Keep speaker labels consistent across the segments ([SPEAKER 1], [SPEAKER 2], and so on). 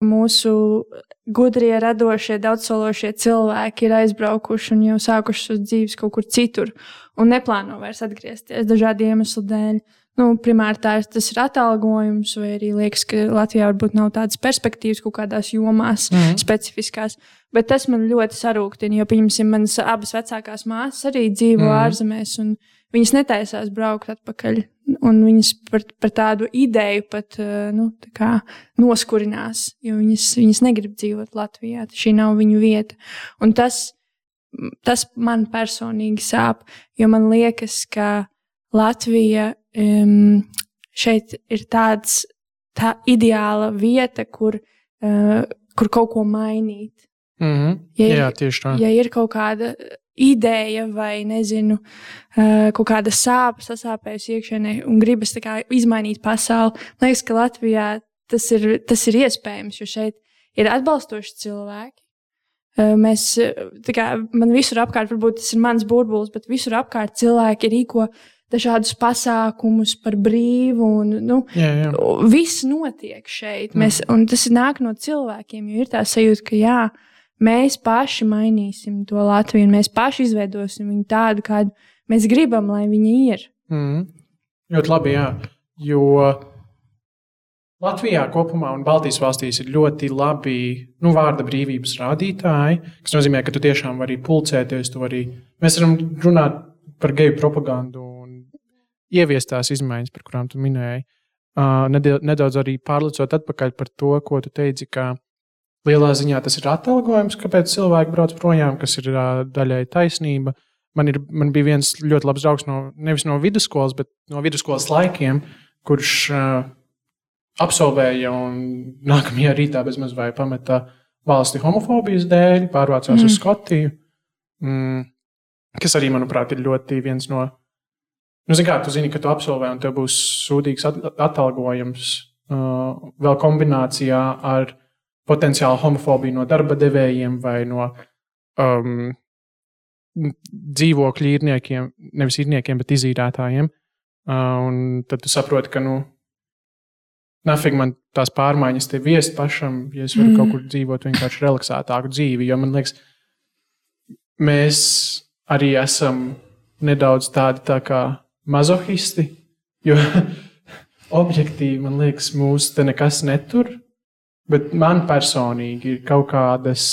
[SPEAKER 1] mūsu gudrie, radošie, daudzsološie cilvēki ir aizbraukuši un jau sākuši savas dzīves kaut kur citur un neplāno vairs atgriezties dažādu iemeslu dēļ. Nu, primāri tā tas ir atalgojums, vai arī liekas, ka Latvijā varbūt nav tādas perspektīvas kaut kādās jomās, mm -hmm. specifiskās. Bet tas man ļoti sarūktina, jo, pieņemsim, manas abas vecākās māsas arī dzīvo mm -hmm. ārzemēs, un viņas netaisās braukt atpakaļ. Un viņas par, par tādu ideju pat eh, nu, noskurinās, jo viņas, viņas negrib dzīvot Latvijā. Šī nav viņu vieta. Un tas, tas man personīgi sāp, jo man liekas, ka Latvija um, šeit ir tāds, tā ideāla vieta, kur, uh, kur kaut ko mainīt.
[SPEAKER 2] Mm -hmm. ja ir, Jā, tieši tā.
[SPEAKER 1] Ja ir kaut kāda ideja vai, nezinu, uh, kaut kāda sāpe sasāpējusi iekšienē un gribas kā, izmainīt pasauli, man liekas, ka Latvijā tas ir, tas ir iespējams, jo šeit ir atbalstoši cilvēki. Uh, mēs, kā, man visur apkārt, varbūt tas ir mans burbulis, bet visur apkārt cilvēki rīko dažādus pasākumus par brīvu. Un, nu,
[SPEAKER 2] jā, jā.
[SPEAKER 1] Viss notiek šeit. Mēs, mm. Tas nāk no cilvēkiem, jo ir tā sajūta, ka jā, mēs paši mainīsim to Latviju, un mēs paši izveidosim viņu tādu, kādu mēs gribam, lai viņa ir.
[SPEAKER 2] Mm. Ļoti labi, jā. Jo Latvijā kopumā un Baltijas valstīs ir ļoti labi nu, vārda brīvības rādītāji, kas nozīmē, ka tu tiešām vari pulcēties. Vari, mēs varam runāt par geju propagandu ieviest tās izmaiņas, par kurām tu minēji. Uh, nedaudz arī pārlicot atpakaļ par to, ko tu teici, ka lielā ziņā tas ir atalgojums, kāpēc cilvēki brauc projām, kas ir daļai taisnība. Man, ir, man bija viens ļoti labs draugs no nevis no vidusskolas, bet no vidusskolas laikiem, kurš uh, absolvēja un nākamajā rītā bezmaz vai pameta valsti homofobijas dēļ, pārvācās mm. uz Skotiju. Mm, kas arī, manuprāt, ir ļoti viens no Nu, zini, kā, tu zini, ka tu absolvē un tev būs sūdīgs atalgojums. Uh, vēl kombinācijā ar potenciālu homofobiju no darba devējiem vai no um, dzīvokļu īrniekiem, nevis īrniekiem, bet izīrētājiem. Uh, un tad tu saproti, ka, nu, nafig man tās pārmaiņas te viest pašam, ja es varu mm. kaut kur dzīvot vienkārši relaksētāku dzīvi. Jo man liekas, mēs arī esam nedaudz tādi tā kā mazohisti, jo objektīvi man liekas, mūsu te nekas netur. Bet man personīgi ir kaut kādas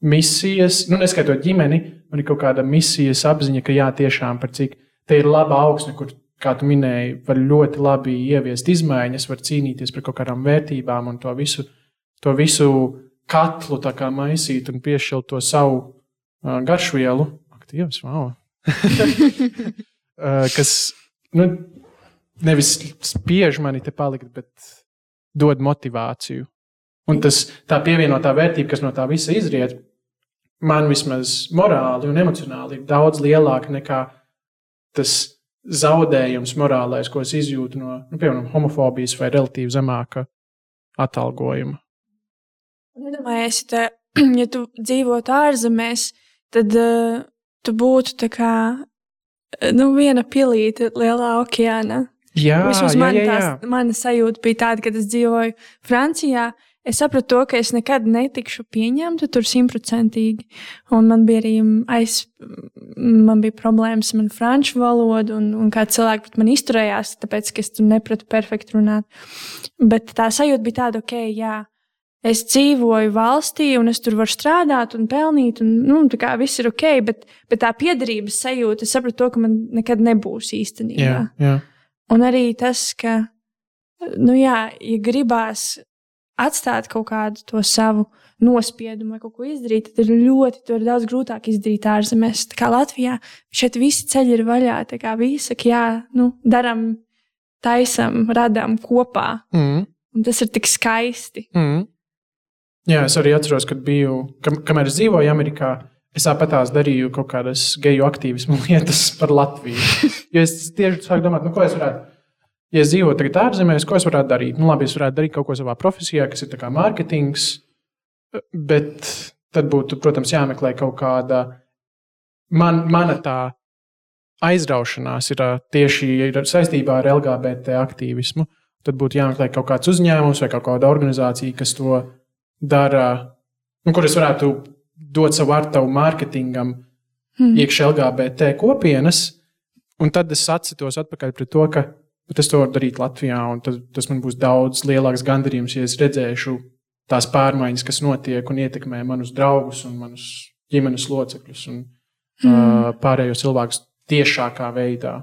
[SPEAKER 2] misijas, nu, neskaitot ģimeni, man ir kaut kāda misijas apziņa, ka jā, tiešām par cik te ir laba augsne, kur, kā tu minēji, var ļoti labi ieviest izmaiņas, var cīnīties par kaut kādām vērtībām un to visu, to visu katlu maisīt un piešķirt to savu uh, garšvielu. Aktīvs, wow! Eh, kas nu, nevis spiež mani te palikt, bet dod motivāciju. Un tas, tā pievienotā vērtība, kas no tā visa izriet, man vismaz morāli un emocionāli ir daudz lielāka nekā tas zaudējums morālais, ko es izjūtu no, nu, piemēram, homofobijas vai relatīvi zemāka atalgojuma.
[SPEAKER 1] Iedomājies, ja, ja tu dzīvotu ārzemēs, tad uh, tu būtu kā nu, viena pilīte lielā okeāna.
[SPEAKER 2] Jā,
[SPEAKER 1] Vismaz
[SPEAKER 2] jā,
[SPEAKER 1] man
[SPEAKER 2] jā, jā.
[SPEAKER 1] Tās, mana sajūta bija tāda, kad es dzīvoju Francijā. Es sapratu, to, ka es nekad netikšu pieņemta tur simtprocentīgi. Un man bija arī aiz, man bija problēmas ar franču valodu, un, un kā cilvēki pret mani izturējās, tāpēc, ka es tur nepratu perfekti runāt. Bet tā sajūta bija tāda, ok, jā, es dzīvoju valstī, un es tur varu strādāt un pelnīt, un nu, tā kā viss ir ok, bet, bet tā piederības sajūta, es sapratu, to, ka man nekad nebūs īstenībā.
[SPEAKER 2] Jā, jā.
[SPEAKER 1] Un arī tas, ka, nu jā, ja gribās atstāt kaut kādu to savu nospiedumu vai kaut ko izdarīt, tad ir ļoti ir daudz grūtāk izdarīt ārzemēs. Tā kā Latvijā šeit visi ceļi ir vaļā, tā kā visi saka, jā, nu, daram, taisam, radām kopā.
[SPEAKER 2] Mm.
[SPEAKER 1] Un tas ir tik skaisti.
[SPEAKER 2] Mm. Jā, es arī atceros, kad biju, kam, kamēr es dzīvoju Amerikā, es tāpatās darīju kaut kādas geju aktīvismu lietas par Latviju. Jo es tieši sāku domāt, nu, ko es varētu. Ja es dzīvoju tagad ārzemēs, ko es varētu darīt? Nu, labi, es varētu darīt kaut ko savā profesijā, kas ir mārketings, bet tad būtu, protams, jāmeklē kaut kāda man, mana tā aizraušanās ir tieši ir saistībā ar LGBT aktīvismu. Tad būtu jāmeklē kaut kāds uzņēmums vai kaut kāda organizācija, kas to dara, nu, kur es varētu dot savu artavu mārketingam,
[SPEAKER 1] Hmm.
[SPEAKER 2] iekšā LGBT kopienas, un tad es atsitos atpakaļ pret to, ka bet es to varu darīt Latvijā, un tas, tas man būs daudz lielāks gandarījums, ja es redzēšu tās pārmaiņas, kas notiek un ietekmē manus draugus un manus ģimenes locekļus un mm. uh, pārējos cilvēkus tiešākā veidā.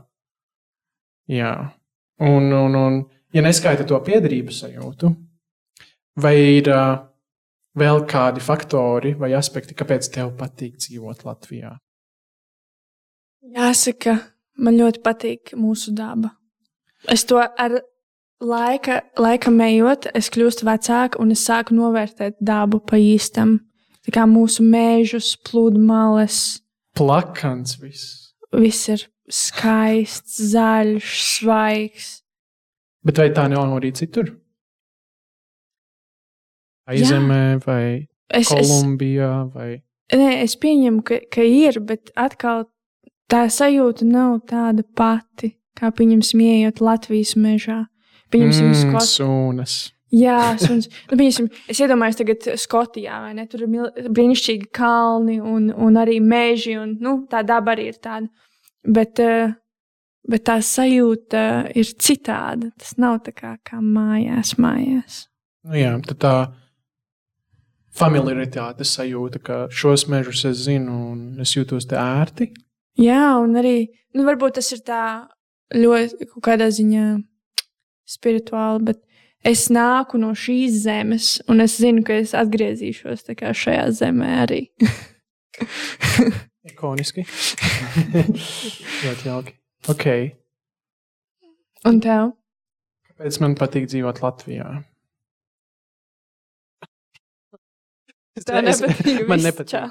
[SPEAKER 2] Jā, un, un, un ja neskaita to piedarības sajūtu, vai ir uh, vēl kādi faktori vai aspekti, kāpēc tev patīk dzīvot Latvijā?
[SPEAKER 1] Jāsaka, man ļoti patīk mūsu daba. Es to ar laika, laika ejot, es kļūstu vecāka un es sāku novērtēt dabu pa īstam. Tā kā mūsu mēžus, pludmales,
[SPEAKER 2] Plakans viss.
[SPEAKER 1] viss ir skaists, zaļš, svaigs.
[SPEAKER 2] Bet vai tā nav arī citur? Aizemē vai
[SPEAKER 1] Es, es,
[SPEAKER 2] Kolumbijā vai
[SPEAKER 1] nē, es pieņemu, ka, ka ir, bet atkal tā sajūta nav tāda pati, kā pieņemsim, ieejot Latvijas mežā. Pieņemsim, mm, Skot...
[SPEAKER 2] sūnas.
[SPEAKER 1] Jā, suns. Nu, pieņemsim, es iedomājos, tagad Skotijā, vai ne? Tur ir mil- brīnišķīgi kalni un, un arī meži, un nu, tā daba arī ir tāda. Bet, eh, bet tā sajūta ir citāda. Tas nav tā kā, kā mājās, mājās.
[SPEAKER 2] Nu, jā, tad tā familiaritāte sajūta, ka šos mežus es zinu un es jūtos te ērti.
[SPEAKER 1] Jā, un arī nu, varbūt tas ir tā ļoti kaut kādā ziņā spirituāli, bet es nāku no šīs zemes, un es zinu, ka es atgriezīšos šajā zemē arī.
[SPEAKER 2] Ikoniski. Ļoti jauki. Ok.
[SPEAKER 1] Un tev?
[SPEAKER 2] Kāpēc man patīk dzīvot Latvijā? Es-
[SPEAKER 1] Tā
[SPEAKER 2] es-
[SPEAKER 1] nepatīk.
[SPEAKER 2] Man
[SPEAKER 1] viss,
[SPEAKER 2] nepatīk.
[SPEAKER 1] čau.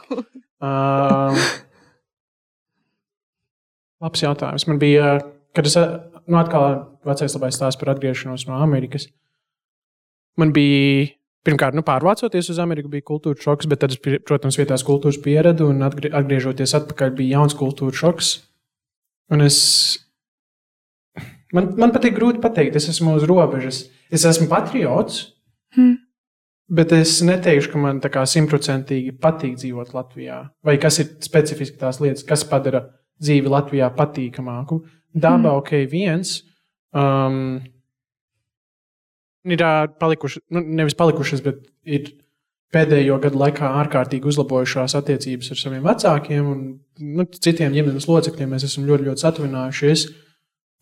[SPEAKER 2] Um, labs jautājums. Man bija, kad es nu, atkal vecais labais stāsts par atgriešanos no Amerikas. Man bija, pirmkārt, nu, pārvācoties uz Ameriku, bija kultūra šoks, bet tad, protams, vietās kultūras pieredzi un atgrie- atgriežoties atpakaļ, bija jauns kultūra šoks. Un es, man, man patīk grūti pateikt, es esmu uz robežas. Es esmu patriots,
[SPEAKER 1] Hmm.
[SPEAKER 2] Bet es neteikšu, ka man simtprocentīgi patīk dzīvot Latvijā. Vai kas ir specifiski tās lietas, kas padara dzīvi Latvijā patīkamāku. Dabā mm. ok, viens. Um, ir palikušas, nu, nevis palikušas, bet ir pēdējo gadu laikā ārkārtīgi uzlabojušās attiecības ar saviem vecākiem un nu, citiem ģimenes locekļiem. Mēs esam ļoti, ļoti satuvinājušies.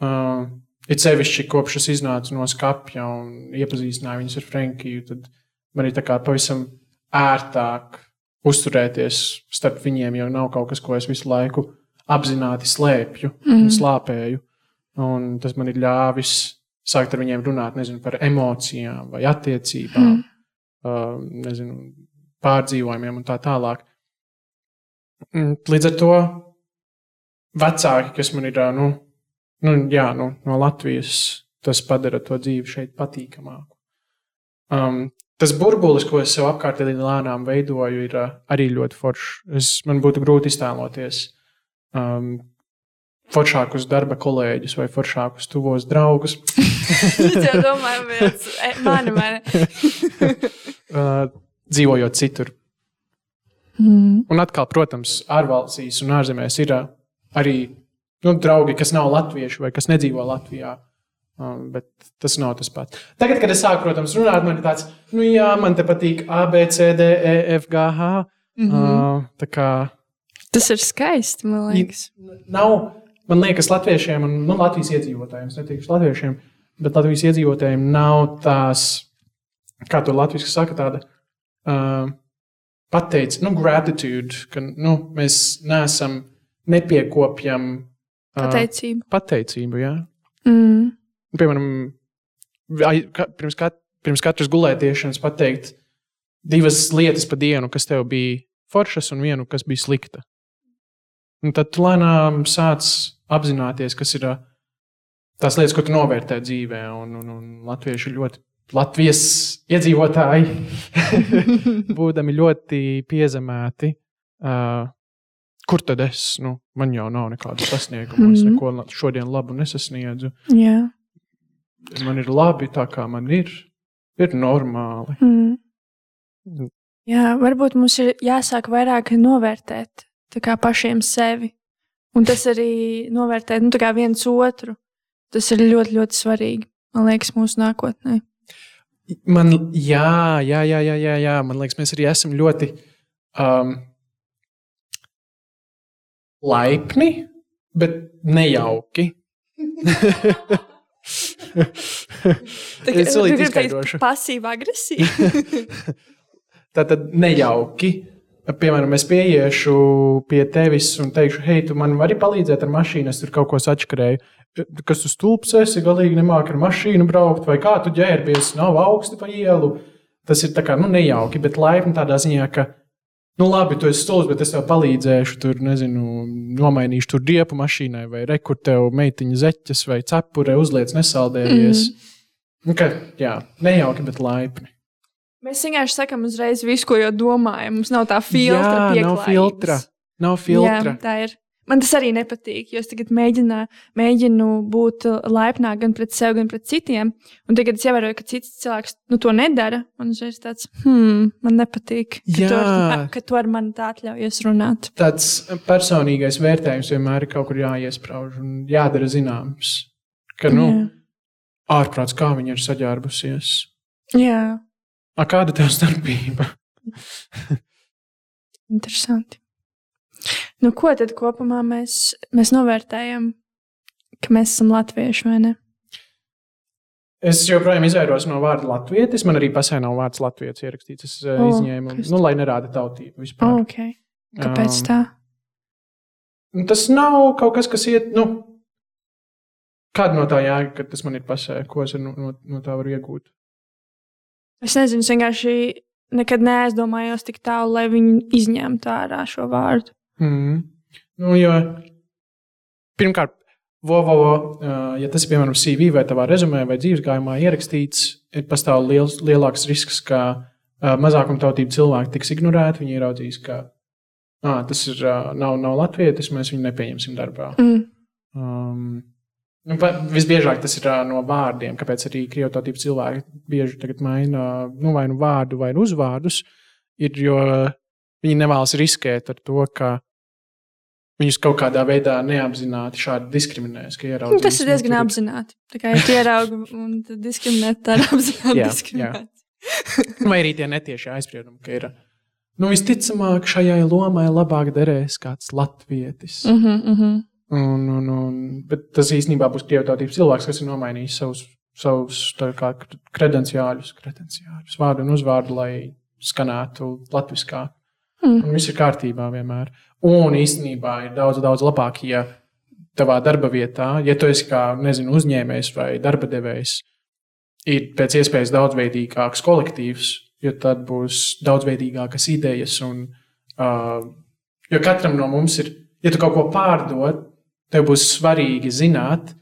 [SPEAKER 2] Uh, it sevišķi kopš es iznācu no skapja un iepazīstināju viņus ar Frankiju. Tad man ir tā kā pavisam ērtāk uzturēties starp viņiem, jo nav kaut kas, ko es visu laiku apzināti slēpju mm. un slāpēju. Un tas man ir ļāvis sākt ar viņiem runāt nezinu, par emocijām vai attiecībām, mm. uh, nezinu, pārdzīvojumiem un tā tālāk. Mm, Līdz ar to vecāki, kas man ir nu, nu, jā, nu, no Latvijas, tas padara to dzīvi šeit patīkamāku. Um, tas burbulis, ko es sev apkārtēji lēnām veidoju, ir uh, arī ļoti foršs. Es, man būtu grūti iztēloties um, foršākus darba kolēģus vai foršākus tuvos draugus.
[SPEAKER 1] Es jau e, mani, mani.
[SPEAKER 2] uh, dzīvojot citur.
[SPEAKER 1] Mm.
[SPEAKER 2] Un atkal, protams, ārvalstīs un ārzemēs ir uh, arī nu, draugi, kas nav latvieši vai kas nedzīvo Latvijā. Um, bet tas nav tas pats. Tagad, kad es sāku, protams, runāt, man ir tāds, nu, jā, man te patīk A, B, C, D, E, F, G, H. Mm. -hmm. uh, tā kā
[SPEAKER 1] Tas ir skaisti, man liekas.
[SPEAKER 2] nav, man liekas, latviešiem un nu, Latvijas iedzīvotājiem, es neteikšu latviešiem, bet Latvijas iedzīvotājiem nav tās, kā to latviešu saka, tāda uh, pateic, nu, gratitude, ka nu, mēs neesam nepiekopjam uh,
[SPEAKER 1] Pateicība.
[SPEAKER 2] pateicību. Jā.
[SPEAKER 1] Mm.
[SPEAKER 2] Piemēram, pirms, kat, pirms katras gulētiešanas pateikt divas lietas pa dienu, kas tev bija foršas, un vienu, kas bija slikta. Un tad lēnām sāc apzināties, kas ir tās lietas, ko tu novērtē dzīvē. Un, un, un latvieši ļoti, Latvijas iedzīvotāji, būdami ļoti piezemēti. Uh, kur tad es? Nu, man jau nav nekādu sasniegumu, es
[SPEAKER 1] Mhm.
[SPEAKER 2] neko šodien labu nesasniedzu
[SPEAKER 1] Jā.
[SPEAKER 2] man ir labi tā, kā man ir. Ir normāli.
[SPEAKER 1] Mm. Jā, varbūt mums ir jāsāk vairāk novērtēt pašiem sevi. Un tas arī novērtēt nu, viens otru. Tas ir ļoti, ļoti svarīgi. Man liekas, mūsu nākotnē.
[SPEAKER 2] Man, jā, jā, jā, jā, jā, jā. Man liekas, mēs arī esam ļoti um, laipni, bet nejauki. es vēl izskaidrošu.
[SPEAKER 1] Pasīva agresija.
[SPEAKER 2] Tā tad nejauki. Piemēram, es pieiešu pie tevis un teikšu, hei, tu man vari palīdzēt ar mašīnu, es tur kaut ko sačakarēju. Kas tu stulbs esi, galīgi nemāki ar mašīnu braukt, vai kā tu ģērbies, nav augsti pa ielu. Tas ir tā kā nu, nejauki, bet laipni tādā ziņā, ka Nu, labi, tu esi stulbs, bet es tev palīdzēšu, tur, nezinu, nomainīšu tur riepu mašīnai, vai rekur tev meitiņa zeķes vai cepure uzliec nesaldējies. Mm. Okay, jā, nejauki, bet laipni.
[SPEAKER 1] Mēs vienkārši sakām uzreiz visu, ko jau domājam. Mums nav tā filtra,
[SPEAKER 2] jā, nav filtra. Nav filtra.
[SPEAKER 1] Jā, tā ir. Man tas arī nepatīk, jo es tagad mēģinu, mēģinu būt laipnāk gan pret sevi, gan pret citiem. Un tagad es ievēroju, ka cits cilvēks nu, to nedara. Man uzreiz tāds, hmm, man nepatīk, ka, Jā. tu ar, ka tu ar mani tā atļaujies runāt.
[SPEAKER 2] Tāds personīgais vērtējums vienmēr ir kaut kur jāiesprāž un jādara zināms, ka, nu, Jā. ārprāts, kā viņa ir saģērbusies.
[SPEAKER 1] Jā.
[SPEAKER 2] A, kāda tev starpība?
[SPEAKER 1] Interesanti. Nu, ko tad kopumā mēs, mēs novērtējam, ka mēs esam latvieši vai ne?
[SPEAKER 2] Es joprojām izvairos no vārda latvietis. Man arī pasē nav vārds latvietis ierakstīts. Es oh, izņēmu, kas... nu, lai nerāda tautību vispār.
[SPEAKER 1] Oh, okay. Kāpēc um, tā?
[SPEAKER 2] Um, tas nav kaut kas, kas iet. Nu, kāda no tā jēga, ka tas man ir pasē? Ko es no, no, no tā varu iegūt?
[SPEAKER 1] Es nezinu, es vienkārši nekad neaizdomājos tik tālu, lai viņi izņemtu ārā šo vārdu.
[SPEAKER 2] Mm. Nu, jo, pirmkārt, vo, vo, ja tas ir piemēram CV vai tavā rezumē vai dzīves gājumā ierakstīts, ir pastāv liels, lielāks risks, ka mazākumtautību cilvēki tiks ignorēti. Viņi ieraudzīs, ka ah, tas ir, nav, nav latvietis, mēs viņu nepieņemsim darbā. Mm. Um, Nu, visbiežāk tas ir no vārdiem, kāpēc arī krievotības cilvēki bieži maina nu, vai nu vārdu, vai nu uzvārdus. Ir, jo viņi nevēlas riskēt ar to, ka viņus kaut kādā veidā neapzināti šādi diskriminēs. Nu,
[SPEAKER 1] tas ir diezgan apzināti. Tā kā ir ierauga un diskriminēt, tā ir apzināti diskriminēt.
[SPEAKER 2] vai arī tie netieši aizspriedumi, ka ir. Nu, visticamāk, šajai lomai labāk derēs kāds latvietis.
[SPEAKER 1] Mm -hmm, mm -hmm.
[SPEAKER 2] Un, un, un, bet tas īstenībā būs krievotības cilvēks, kas ir nomainījis savus, savus kredenciāļus, kredenciāļus, vārdu un uzvārdu, lai skanētu latviskā. Mm. Un viss ir kārtībā vienmēr. Un īstenībā ir daudz, daudz labāk, ja tavā darba vietā, ja tu esi kā nezinu, uzņēmējs vai darba devējs, ir pēc iespējas daudzveidīgāks kolektīvs, jo tad būs daudzveidīgākas idejas. Un, uh, jo katram no mums ir, ja tu kaut ko pārdod, Tev būs svarīgi zināt,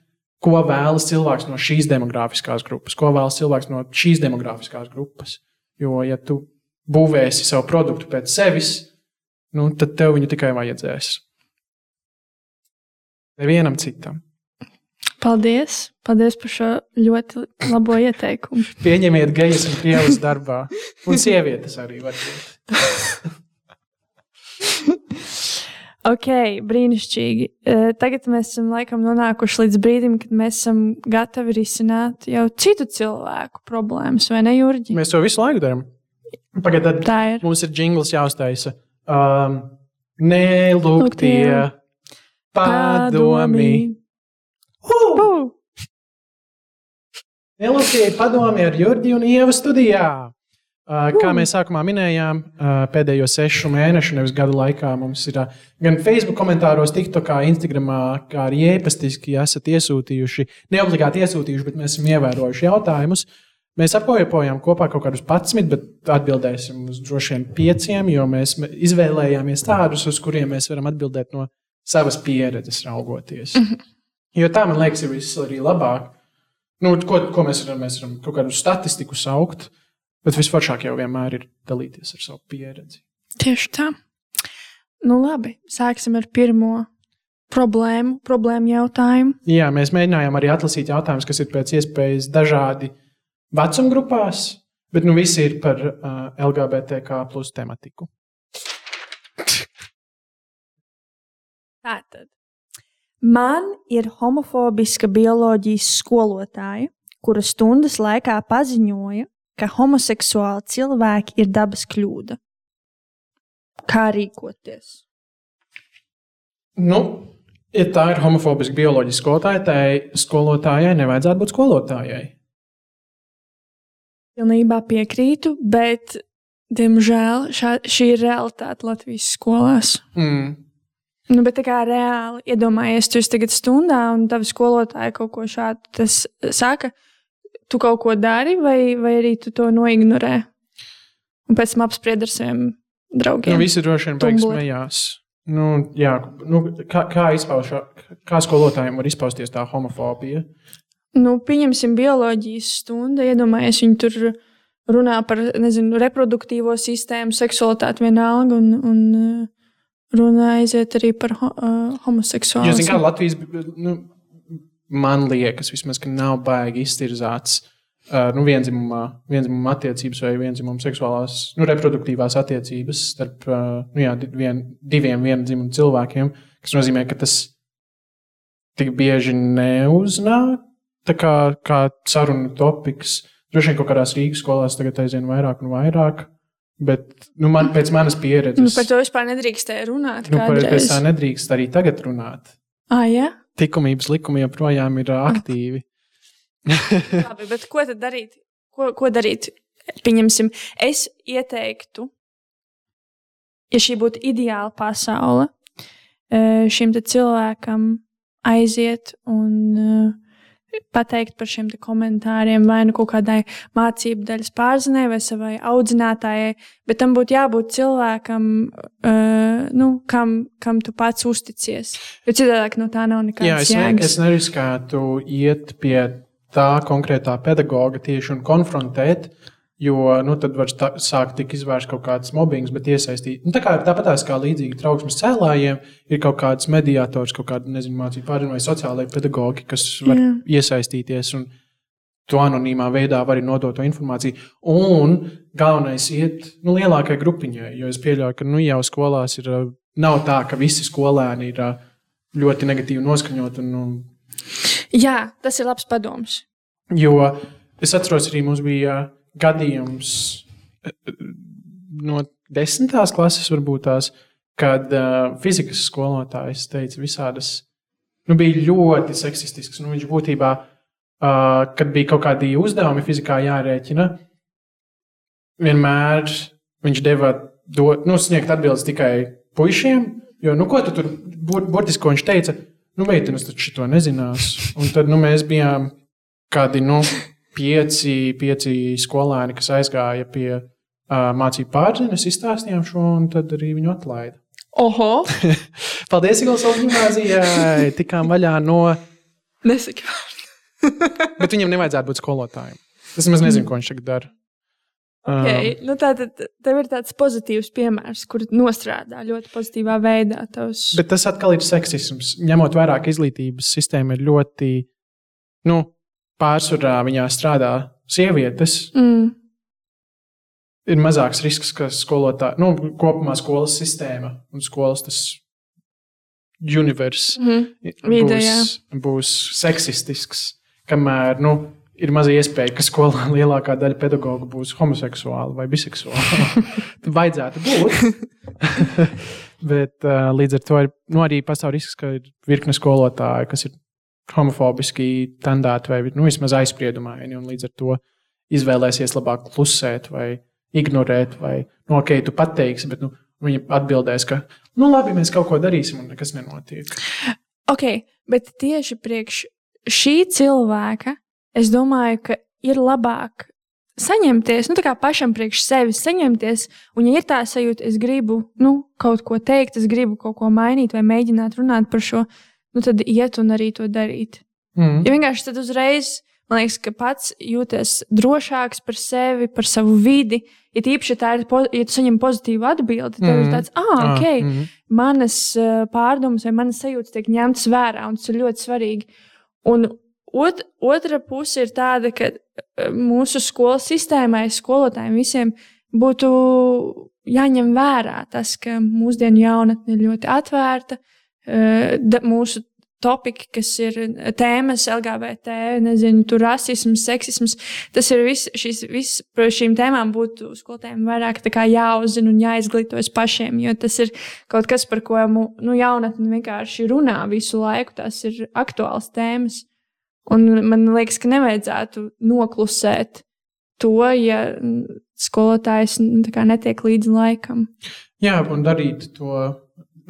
[SPEAKER 2] ko vēlas cilvēks no šīs demogrāfiskās grupas, ko vēlas cilvēks no šīs demogrāfiskās grupas. Jo, ja tu būvēsi savu produktu pēc sevis, nu, tad tev viņu tikai vajadzēs. Nevienam citam.
[SPEAKER 1] Paldies! Paldies par šo ļoti labo ieteikumu.
[SPEAKER 2] Pieņemiet gejas un krievus darbā. Un sievietes arī var būt.
[SPEAKER 1] Ok, brīnišķīgi. Uh, tagad mēs esam laikam nonākuši līdz brīdim, kad mēs esam gatavi risināt jau citu cilvēku problēmas, vai ne, Jurģi?
[SPEAKER 2] Mēs to visu laiku darām. Pagaidiet, tā ir. Mums ir jingls jāuztaisa. Um, Nelūgtie padomi. Uh! Nelūgtie padomi ar Jurģi un Ievu studijā. Kā mēs sākumā minējām, pēdējo sešu mēnešu, nevis gadu laikā mums ir gan Facebook komentāros, TikTokā, Instagramā, kā arī ēpastiski esat iesūtījuši, ne obligāti iesūtījuši, bet mēs esam ievērojuši jautājumus. Mēs apkopojām kopā kaut kādus 11, bet atbildēsim uz droši vien pieciem, jo mēs izvēlējāmies tādus, uz kuriem mēs varam atbildēt no savas pieredzes raugoties. -hmm. Jo tā man liekas, ir viss arī labāk. Nu, ko, ko mēs varam? Mēs varam kaut kādu statistiku saukt Bet visforšāk jau vienmēr ir dalīties ar savu pieredzi.
[SPEAKER 1] Tieši tā. Nu, labi, sāksim ar pirmo problēmu, problēmu jautājumu.
[SPEAKER 2] Jā, mēs mēģinājām arī atlasīt jautājumus, kas ir pēc iespējas dažādi vecuma grupās. Bet nu viss ir par uh, LGBTQ plus tematiku.
[SPEAKER 1] Tātad. Man ir homofobiska bioloģijas skolotāja, kura stundas laikā paziņoja, ka homoseksuāli cilvēki ir dabas kļūda. Kā rīkoties?
[SPEAKER 2] Nu, ja tā ir homofobiska bioloģijas skolotāja, skolotājai nevajadzētu būt skolotājai.
[SPEAKER 1] Pilnībā piekrītu, bet, diemžēl, šā, šī ir realitāte Latvijas skolās.
[SPEAKER 2] Mm.
[SPEAKER 1] Nu, bet kā reāli iedomājies, tu esi tagad stundā un tava skolotāja kaut ko šādu tas saka, tu kaut ko dari, vai, vai arī tu to noignorē? Un pēc tam apspried ar saviem draugiem.
[SPEAKER 2] Nu, visi droši vien
[SPEAKER 1] Tumbler.
[SPEAKER 2] smējās. Nu, jā, nu, kā, kā, izpauž, kā skolotājiem var izpausties tā homofobija?
[SPEAKER 1] Nu, pieņemsim bioloģijas stundu, iedomājies, viņi tur runā par nezinu, reproduktīvo sistēmu, seksualitāti vienalga. Un, un, uh, Runā aiziet arī par ho uh, homoseksuālu.
[SPEAKER 2] Jo, zināmā mērā, Latvijas, nu, man liekas, vismaz, ka nav baigi iztirzāts uh, nu, vienzimumā, vienzimuma attiecības vai vienzimuma seksuālās, nu, reproduktīvās attiecības starp uh, nu, jā, vien, diviem vienzimumu cilvēkiem, kas nozīmē, ka tas tik bieži neuznāk tā kā, kā sarunu topiks. Droši vien kaut kādās Rīgas skolās tagad aizvien vairāk un vairāk. Bet nu, man, pēc manas pieredzes,
[SPEAKER 1] Nu, par to vispār nedrīkstēja runāt.
[SPEAKER 2] nu, par,
[SPEAKER 1] kādreiz.
[SPEAKER 2] tā nedrīkst arī tagad runāt.
[SPEAKER 1] Ah, jā?
[SPEAKER 2] Likumības likumi joprojām ir aktīvi.
[SPEAKER 1] Labi, bet ko tad darīt? Ko, ko darīt? Pieņemsim, es ieteiktu, ja šī būtu ideāla pasaule, šim cilvēkam aiziet un pateikt par šiem komentāriem, vai nu kaut kādai mācību daļas pārzinē, vai savai audzinātājai, bet tam būtu jābūt cilvēkam, eh, nu, kam, kam tu pats uzticies. Jo citādi no tā nav
[SPEAKER 2] Jā,
[SPEAKER 1] nekādas
[SPEAKER 2] es, ne,
[SPEAKER 1] jēgas.
[SPEAKER 2] es neriskētu iet pie tā konkrētā pedagoga tieši un konfrontēt, jo nu, tad var sākt tik izvērst kaut kādas mobbings, bet iesaistīt. Nu, tā kā tāpatās kā līdzīgi trauksmes cēlājiem, ir kaut kāds mediātors, kaut kāda nezinu, mācību pārziņa vai sociālai pedagogi, kas var
[SPEAKER 1] Jā.
[SPEAKER 2] iesaistīties. Un, To anonīmā veidā var arī nodot to informāciju. Un galvenais iet nu, lielākai grupiņai, jo es pieļauju, ka nu, jau skolās ir. Nav tā, ka visi skolēni ir ļoti negatīvi noskaņoti. Un, un,
[SPEAKER 1] Jā, tas ir labs padoms.
[SPEAKER 2] Jo es atceros, arī mums bija gadījums eh, no desmitās klases, varbūt tās, kad uh, fizikas skolotājs teica visādas, nu, bija ļoti seksistisks. Nu, viņš būtībā, uh, kad bija kaut kādi uzdevumi fizikā jārēķina, vienmēr viņš deva do, nu, sniegt atbildes tikai puišiem. Jo, nu, ko tu tur bur- burtiski ko viņš teica? Nu, meitenes taču to nezinās. Un tad nu, mēs bijām kādi nu, pieci, pieci skolēni, kas aizgāja pie uh, mācību pārziņas, izstāstījām šo, un tad arī viņu atlaida.
[SPEAKER 1] Oho!
[SPEAKER 2] Paldies, Igaunas gimnājai! Tikām vaļā no.
[SPEAKER 1] Nesaki.
[SPEAKER 2] Bet viņam nevajadzētu būt skolotājiem. Es nemaz nezinu, ko viņš tagad dara.
[SPEAKER 1] Okay. Nu, tā tad tev ir tāds pozitīvs piemērs, kur nostrādā ļoti pozitīvā veidā. Tavs...
[SPEAKER 2] Bet tas atkal ir seksisms. Ņemot vērā, ka izglītības sistēma ir ļoti, nu, pārsvarā viņā strādā sievietes,
[SPEAKER 1] Mm.
[SPEAKER 2] ir mazāks risks, ka skolotāji, nu, kopumā skolas sistēma un skolas tas universums
[SPEAKER 1] Mm.
[SPEAKER 2] Būs, būs seksistisks. Kamēr nu, ir maza iespēja, ka skolā lielākā daļa pedagoģu būs homoseksuāli vai biseksuāli. Tad vajadzētu būt. Bet uh, līdz ar to ir, nu, arī pastāv risks, ka ir virkne skolotāju, kas ir homofobiski tendēti vai nu, vismaz aizspriedumaini. Līdz ar to izvēlēsies labāk klusēt vai ignorēt, vai nu, ok, tu pateiksi, bet nu, viņi atbildēs, ka nu, labi, mēs kaut ko darīsim, un nekas nenotiek.
[SPEAKER 1] Ok, bet tieši priekš šī cilvēka es domāju, ka ir labāk saņemties, nu, tā kā pašam priekš sevis saņemties, un, ja ir tā sajūta, es gribu nu, kaut ko teikt, es gribu kaut ko mainīt vai mēģināt runāt par šo, nu, tad iet un arī to darīt.
[SPEAKER 2] Mm.
[SPEAKER 1] Jo vienkārši tad uzreiz man liekas, ka pats jūties drošāks par sevi, par savu vidi. Ja tīpaši tā ir, ja tu saņem pozitīvu atbildi, tad mm. ir tāds, ah, ok,
[SPEAKER 2] Ah, mhm.
[SPEAKER 1] manas uh, pārdomas vai manas sajūtas tiek ņemtas vērā, un tas ir ļoti svarīgi. Un ot, otra puse ir tāda, ka eh, mūsu skolas sistēmai, skolotājiem visiem būtu jāņem vērā tas, ka mūsdienu jaunatne ir ļoti atvērta. eh, da- Mūsu topiki, kas ir tēmas, LGBT, nezinu, tur rasisms, seksisms. Tas ir viss, šīs, viss par šīm tēmām būtu skolotājiem vairāk jāuzzina un jāizglītojas pašiem, jo tas ir kaut kas, par ko nu, jaunatne vienkārši runā visu laiku. Tas ir aktuāls tēmas. Un man liekas, ka nevajadzētu noklusēt to, ja skolotājs nu, netiek līdzi laikam.
[SPEAKER 2] Jā, un darīt to,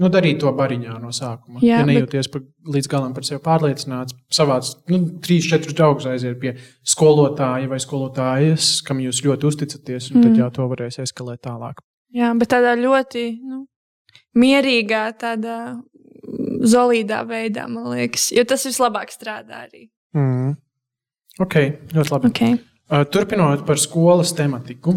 [SPEAKER 2] nu, darīt to bariņā no sākuma.
[SPEAKER 1] Jā,
[SPEAKER 2] ja
[SPEAKER 1] bet-
[SPEAKER 2] nejūties par, līdz galam par sevi pārliecināts, savāds nu, trīs, četrus draugus aiziet pie skolotāja vai skolotājas, kam jūs ļoti uzticaties, un mm. tad jau to varēs eskalēt tālāk.
[SPEAKER 1] Jā, bet tādā ļoti nu, mierīgā, tādā mm, zolīdā veidā, man liekas, jo tas vislabāk strādā arī.
[SPEAKER 2] Mm. Ok, ļoti labi.
[SPEAKER 1] Okay.
[SPEAKER 2] Uh, Turpinot par skolas tematiku.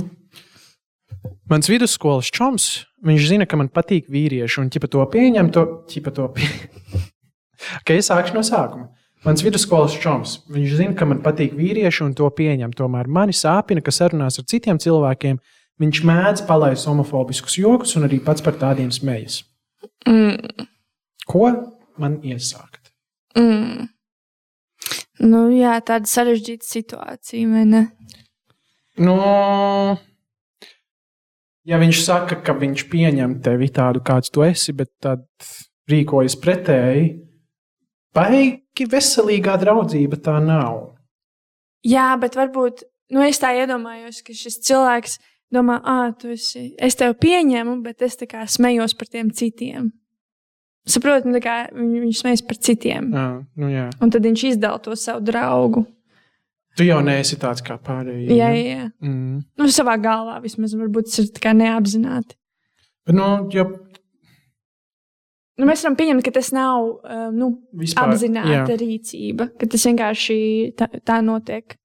[SPEAKER 2] Mans vidusskolas čoms, viņš zina, ka man patīk vīrieši, un ķipa to pieņem, to ķipa to pieņem. okay, es sākšu no sākuma. Mans vidusskolas čoms, viņš zina, ka man patīk vīrieši, un to pieņem. Tomēr mani sāpina, ka sarunās ar citiem cilvēkiem viņš mēdz palaist homofobiskus jokus, un arī pats par tādiem smējas.
[SPEAKER 1] Mm,
[SPEAKER 2] Ko man iesākt?
[SPEAKER 1] mm. Nu, jā, tāda sarežģīta situācija, vai ne?
[SPEAKER 2] Nu, ja viņš saka, ka viņš pieņem tevi tādu, kāds tu esi, bet tad rīkojas pretēji, baigi veselīgā draudzība tā nav.
[SPEAKER 1] Jā, bet varbūt nu, es tā iedomājos, ka šis cilvēks domā, ah, tu esi, es tevi pieņemu, bet es tā kā smējos par tiem citiem. Saprotu, nu, viņš smejas par citiem.
[SPEAKER 2] Jā, nu jā.
[SPEAKER 1] Un tad viņš izdala to savu draugu.
[SPEAKER 2] Tu jau neesi tāds kā pārējie.
[SPEAKER 1] Jā,
[SPEAKER 2] ja?
[SPEAKER 1] jā, jā.
[SPEAKER 2] Mm.
[SPEAKER 1] Nu, savā galvā vismaz varbūt tas ir neapzināti.
[SPEAKER 2] Bet, nu, jau
[SPEAKER 1] Nu, mēs varam pieņemt, ka tas nav um, nu,
[SPEAKER 2] vispār.
[SPEAKER 1] apzināta
[SPEAKER 2] jā.
[SPEAKER 1] rīcība, ka tas vienkārši tā, tā notiek.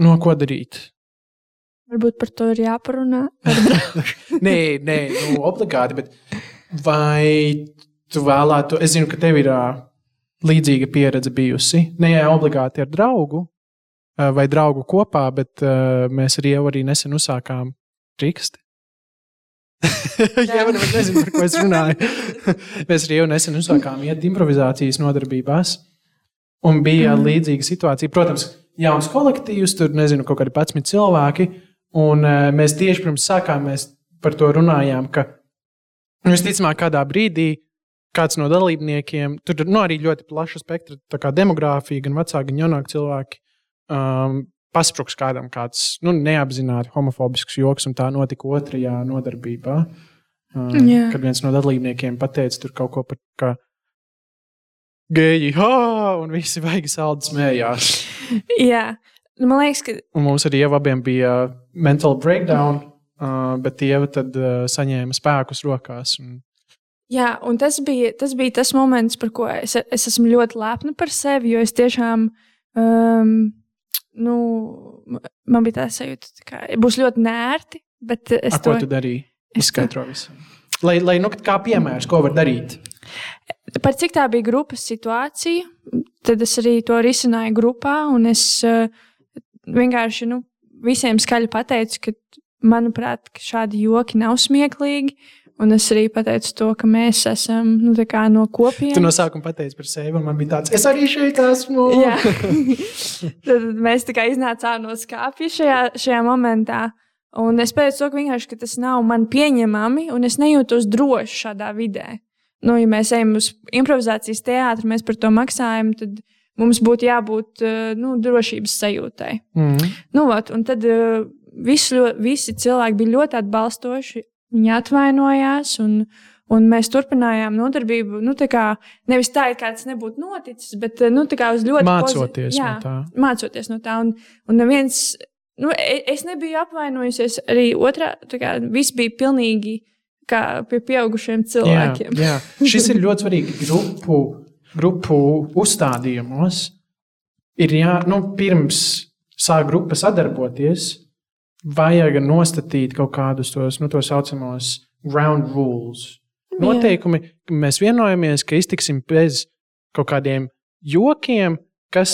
[SPEAKER 2] No ko darīt?
[SPEAKER 1] Varbūt par to ir jāparunā.
[SPEAKER 2] nē, nē, nu, obligāti. Bet vai tu vēlētu, es zinu, ka tev ir ā, līdzīga pieredze bijusi. Ne jau obligāti ar draugu ā, vai draugu kopā, bet ā, mēs arī jau arī nesen uzsākām rīksti. Jā, man nezinu, par ko es runāju. mēs arī jau nesen uzsākām iet improvizācijas nodarbībās. Un bija mm. līdzīga situācija. Protams, jauns kolektīvs, tur nezinu, kaut kādi 11 cilvēki. Un uh, mēs tieši pirms sākām mēs par to runājām, ka nu, visticamāk, kādā brīdī kāds no dalībniekiem, tur ir nu, arī ļoti plaša spektra, tā kā demogrāfija, gan vecāki, gan jaunāki cilvēki, um, paspruks kādam kāds nu, neapzināti homofobisks joks, un tā notika otrajā nodarbībā. Um,
[SPEAKER 1] Jā.
[SPEAKER 2] kad viens no dalībniekiem pateica tur kaut ko par kā geji, ha, un visi baigi saldi smējās.
[SPEAKER 1] Jā, nu, man liekas, ka
[SPEAKER 2] Un mums arī abiem bija mental breakdown, uh, bet tie tad uh, saņēma spēkus rokās. Un,
[SPEAKER 1] Jā, un tas bija, tas bija tas moments, par ko es, es esmu ļoti lepna par sevi. Jo es tiešām, um, nu, man bija tā sajūta, ka būs ļoti nērti. Bet es
[SPEAKER 2] a, ko tu darīji?
[SPEAKER 1] es to-
[SPEAKER 2] Izskaidro visu. Lai, lai nu, kā piemērs, ko var darīt.
[SPEAKER 1] Par cik tā bija grupas situācija, tad es arī to risināju grupā. un Es uh, vienkārši nu, visiem skaļi pateicu, ka, manuprāt, ka šādi joki nav smieklīgi. Un es arī pateicu to, ka mēs esam nu, no kopienas.
[SPEAKER 2] Tu no sākuma pateici par sevi, un man bija tāds, es arī šeit esmu.
[SPEAKER 1] Jā. Tad mēs tā kā iznācām no skāpja šajā, šajā momentā. Un es pēc tam vienkārši, ka tas nav man pieņemami, un es nejūtos droši šādā vidē. Nu, ja mēs ejam uz improvizācijas teātri, mēs par to maksājam, tad mums būtu jābūt eh, nu, drošības sajūtai.
[SPEAKER 2] Mm.
[SPEAKER 1] Nu, vat, un tad uh, visi, visi cilvēki bija ļoti atbalstoši. Viņi atvainojās, un, un mēs turpinājām nodarbību. Nu, tā kā, nevis tā, kā tas nebūtu noticis, bet nu, uz ļoti
[SPEAKER 2] Mācoties
[SPEAKER 1] pozi-
[SPEAKER 2] no tā.
[SPEAKER 1] Mācoties no tā. Un, un neviens, nu, e- es nebiju apvainojusies. Arī otrā, tā kā viss bija pilnīgi kā pie pieaugušiem
[SPEAKER 2] Jā,
[SPEAKER 1] cilvēkiem.
[SPEAKER 2] jā. Šis ir ļoti svarīgi grupu, grupu uzstādījumos. Ir jā, nu, pirms sāk grupa sadarboties, vajag nostatīt kaut kādus tos nu, tā saucamos ground rules. Noteikumi, ka mēs vienojamies, ka iztiksim bez kaut kādiem jokiem, kas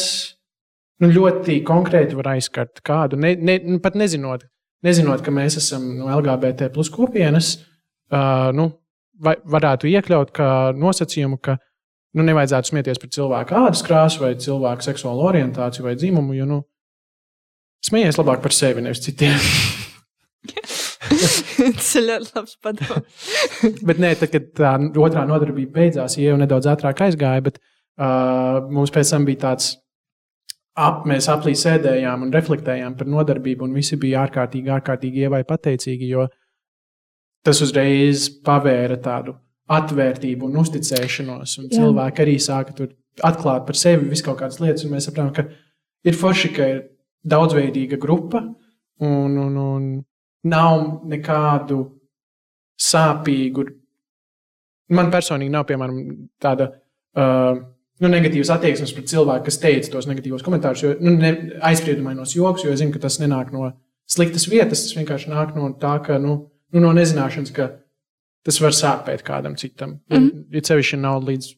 [SPEAKER 2] nu, ļoti konkrēti var aizskart kādu, ne, ne, nu, pat nezinot, nezinot, ka mēs esam no LGBT plus kopienas, uh, nu, vai, varētu iekļaut nosacījumu, ka nu, nevajadzētu smieties par cilvēku ādas krāsu, vai cilvēku seksuālo orientāciju vai dzimumu. Jo, nu, smējies labāk par sevi, nevis citiem.
[SPEAKER 1] Tas ir ļoti labs padoms.
[SPEAKER 2] bet nē, tad, kad tā otrā nodarbība beidzās, jau nedaudz ātrāk aizgāja, bet uh, mums pēc tam bija tāds. Ap, mēs aplī sēdējām un reflektējām par nodarbību, un visi bija ārkārtīgi, ārkārtīgi ievai pateicīgi, jo tas uzreiz pavēra tādu atvērtību un uzticēšanos. Un Jā. cilvēki arī sāka tur atklāt par sevi visu kaut kādas lietas, un mēs saprotam, ka ir forši, ka ir daudzveidīga grupa, un, un, un nav nekādu sāpīgu. Man personīgi nav, piemēram, tāda uh, nu, negatīvas attieksmes pret cilvēku, kas teica tos negatīvos komentārus, jo nu, aizspriedumainos joks, jo es zinu, ka tas nenāk no sliktas vietas. Tas vienkārši nāk no tā, ka nu, nu, no nezināšanas, ka tas var sāpēt kādam citam. Mm -hmm. Ja cevišķi nav līdz,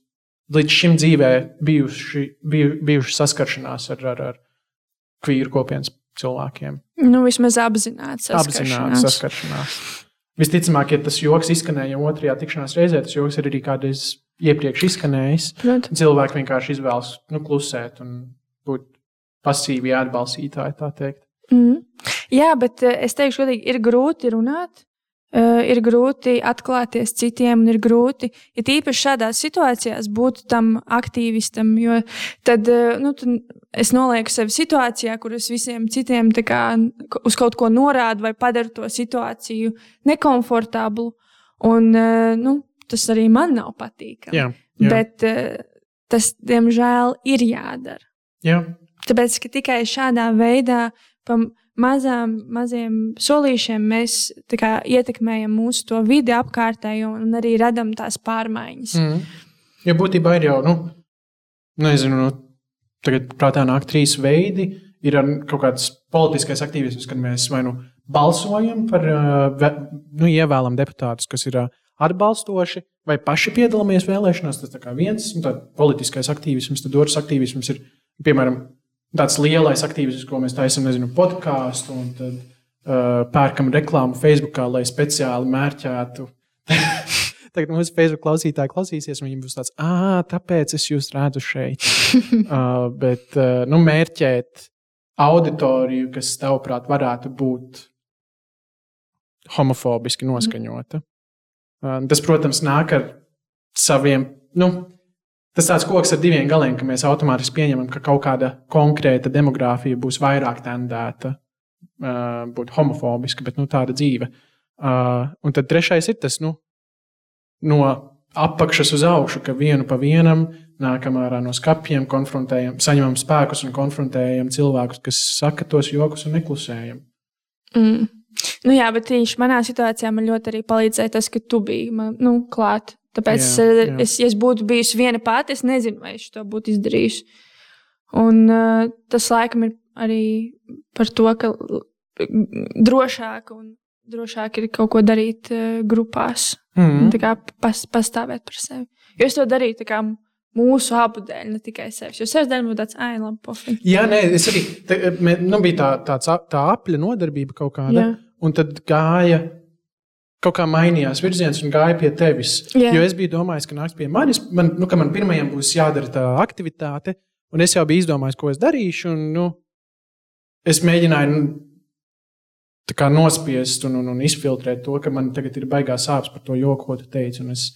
[SPEAKER 2] līdz šim dzīvē bijuši, biju, bijuši saskaršanās ar, ar, ar kvīru kopienas cilvēkiem.
[SPEAKER 1] Nu, vismaz apzināti saskaršanās.
[SPEAKER 2] Apzināti saskaršanās. Visticamāk, ja tas joks izskanēja otrajā tikšanās reizē, tas joks ir arī kādreiz iepriekš izskanējis. Protams. Cilvēki vienkārši izvēlas nu, klusēt un būt pasīvi atbalstītāji, tā teikt.
[SPEAKER 1] Mm. Jā, bet eh, es teikšu, godīgi, ir grūti runāt Uh, ir grūti atklāties citiem, un ir grūti, ja tīpaši šādās situācijās, būt tam aktīvistam. Jo tad, uh, nu, tad es nolieku sevi situācijā, kur es visiem citiem kā, uz kaut ko norādu vai padaru to situāciju nekomfortablu. Un, uh, nu, tas arī man nav patīkami.
[SPEAKER 2] Jā, jā.
[SPEAKER 1] Bet tas, diemžēl, ir jādara.
[SPEAKER 2] Jā.
[SPEAKER 1] Tāpēc, ka tikai šādā veidā pam, mazām, maziem solīšiem mēs kā, ietekmējam mūsu to vidi apkārtējo un arī radām tās pārmaiņas.
[SPEAKER 2] Mm. Ja būtībā ir jau, nu, nezinu, nu, tagad prātā nāk trīs veidi. Ir kaut kāds politiskais aktīvisms, kad mēs vai nu balsojam par, nu, ievēlam deputātus, kas ir atbalstoši, vai paši piedalāmies vēlēšanās. Tas ir viens, tad politiskais aktīvisms, tad otrs aktīvisms ir, piemēram, tāds lielais aktīvisms, ko mēs taisām, nezinu, podkāstu, un tad uh, pērkam reklāmu Facebook, lai speciāli mērķētu. Tagad mūsu Facebook klausītāji klausīsies, un viņi būs tāds, ah, tāpēc es jūs redzu šeit. uh, bet, uh, nu, mērķēt auditoriju, kas, tavuprāt, varētu būt homofobiski noskaņota. Uh, tas, protams, nāk ar saviem, nu, Tas tāds koks ar diviem galiem, ka mēs automātiski pieņemam, ka kaut kāda konkrēta demogrāfija būs vairāk tendēta būt homofobiska, bet nu, tāda dzīve. Un tad trešais ir tas, nu, no apakšas uz augšu, ka vienu pa vienam nākam ārā no skapiem, konfrontējam, saņemam spēkus un konfrontējam cilvēkus, kas saka tos jokus un neklusējam.
[SPEAKER 1] Mm. Nu jā, bet tieši manā situācijā man ļoti arī palīdzēja tas, ka tu biji man, nu, klāt Tāpēc, jā, eh, jā. Es, ja es būtu bijusi viena pati, es nezinu, vai es to būtu izdarījusi. Un uh, tas laikam ir arī par to, ka drošāk un drošāk ir kaut ko darīt uh, grupās. Mm. Tā kā pas, pastāvēt par sevi. Jo es to darīju tā kā mūsu abu dēļ, ne tikai sevis. Jo sevis dēļ būtu tāds, ah, labi, pofīgi.
[SPEAKER 2] Jā, nē, es arī. Tā, nu, bija tā, tā, tā apļa nodarbība kaut kāda. Jā. Un tad gāja kaut kā mainījās virziens un gāja pie tevis. Yeah. Jo es biju domājis, ka nāks pie manis, man, nu, ka man pirmajam būs jādara tā aktivitāte, un es jau biju izdomājis, ko es darīšu. Un, nu, es mēģināju nu, nospiest un, un, un izfiltrēt to, ka man tagad ir baigās sāpes par to joku, ko tu teici. Es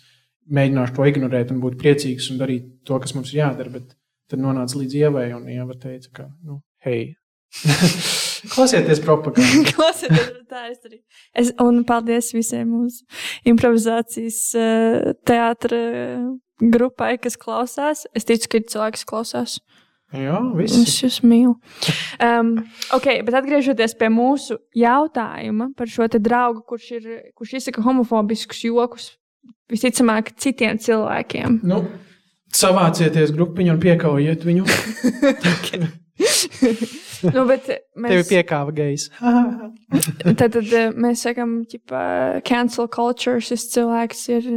[SPEAKER 2] mēģināšu to ignorēt un būt priecīgs un darīt to, kas mums ir jādara. Bet tad nonāca līdz ievai, un ieva teica, ka, nu, hei. Klausieties propagandu.
[SPEAKER 1] Klausieties, tā es arī. Es, un paldies visiem mūsu improvizācijas uh, teātra grupai, kas klausās. Es ticu, ka ir cilvēki, kas klausās.
[SPEAKER 2] Jā, visi.
[SPEAKER 1] Es jūs mīlu. Um, ok, bet atgriežoties pie mūsu jautājuma par šo draugu, kurš, ir, kurš izsaka homofobiskus jokus visticamāk citiem cilvēkiem.
[SPEAKER 2] Nu, savācieties grupiņu un piekaujiet viņu.
[SPEAKER 1] nu, bet mēs...
[SPEAKER 2] Tev piekāva gejs.
[SPEAKER 1] tad, tad eh, mēs sakām, ka cancel culture šis cilvēks ir,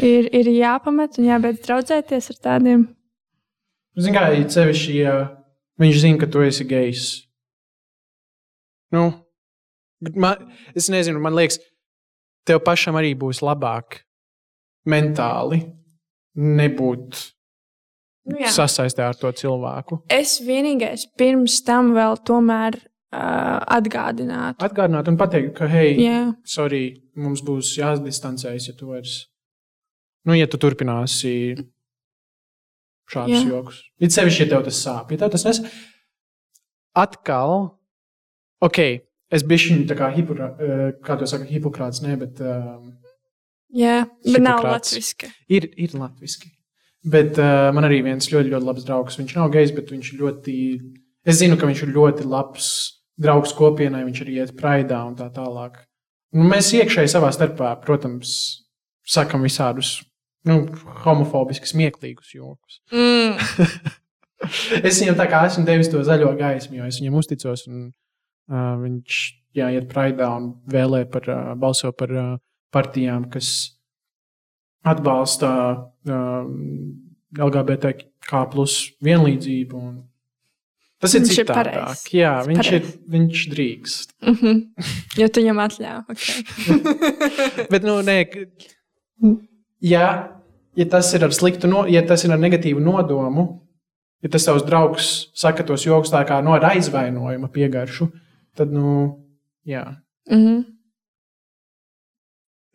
[SPEAKER 1] ir, ir jāpamet un jābeidz draudzēties ar tādiem.
[SPEAKER 2] Zini, kā ir sevišķi, ja viņš zina, ka tu esi gejs. Nu, man, es nezinu, man liekas, tev pašam arī būs labāk mentāli nebūt
[SPEAKER 1] Nu, jā.
[SPEAKER 2] sasaistē ar to cilvēku.
[SPEAKER 1] es vienīgais pirms tam vēl tomēr uh, atgādinātu.
[SPEAKER 2] Atgādināt un pateikt, ka, hei,
[SPEAKER 1] Jā,
[SPEAKER 2] sorry, mums būs jādistancējas, ja tu vairs, nu, ja tu turpināsi šādus
[SPEAKER 1] Jā.
[SPEAKER 2] joks. It sevišķi, ja tev tas sāp, ja tev tas nes. Atkal, ok, es biju tā kā hipokra, eh, kā to saka, hipokrāts, ne, bet um,
[SPEAKER 1] jā bet nav latviski.
[SPEAKER 2] ir, ir latviski. Bet uh, man arī viens ļoti, ļoti labs draugs. Viņš nav gejs, bet viņš ļoti. Es zinu, ka viņš ir ļoti labs draugs kopienai. Viņš arī iet praidā un tā tālāk. Un mēs iekšēji savā starpā, protams, sakam visādus nu, homofobiskus, smieklīgus jokus.
[SPEAKER 1] Mm.
[SPEAKER 2] es viņam tā kā esmu devis to zaļo gaismu, jo es viņam uzticos. Un, uh, viņš jā, iet praidā un vēlē par, uh, balso par uh, partijām, kas atbalsta uh, LGBTQ plus vienlīdzību. Un tas ir
[SPEAKER 1] Viņš ir
[SPEAKER 2] citādāk.
[SPEAKER 1] pareizs.
[SPEAKER 2] Jā,
[SPEAKER 1] Tas
[SPEAKER 2] viņš, ir,
[SPEAKER 1] pareizs.
[SPEAKER 2] viņš drīkst.
[SPEAKER 1] Mm -hmm. Jo tu viņam atļauj. Okay.
[SPEAKER 2] Bet, nu, nē, ja, ja tas ir ar sliktu, no, ja tas ir ar negatīvu nodomu, ja tas tavs draugs saka tos joks tā kā no ar aizvainojuma piegaršu, tad, nu, jā.
[SPEAKER 1] mm -hmm.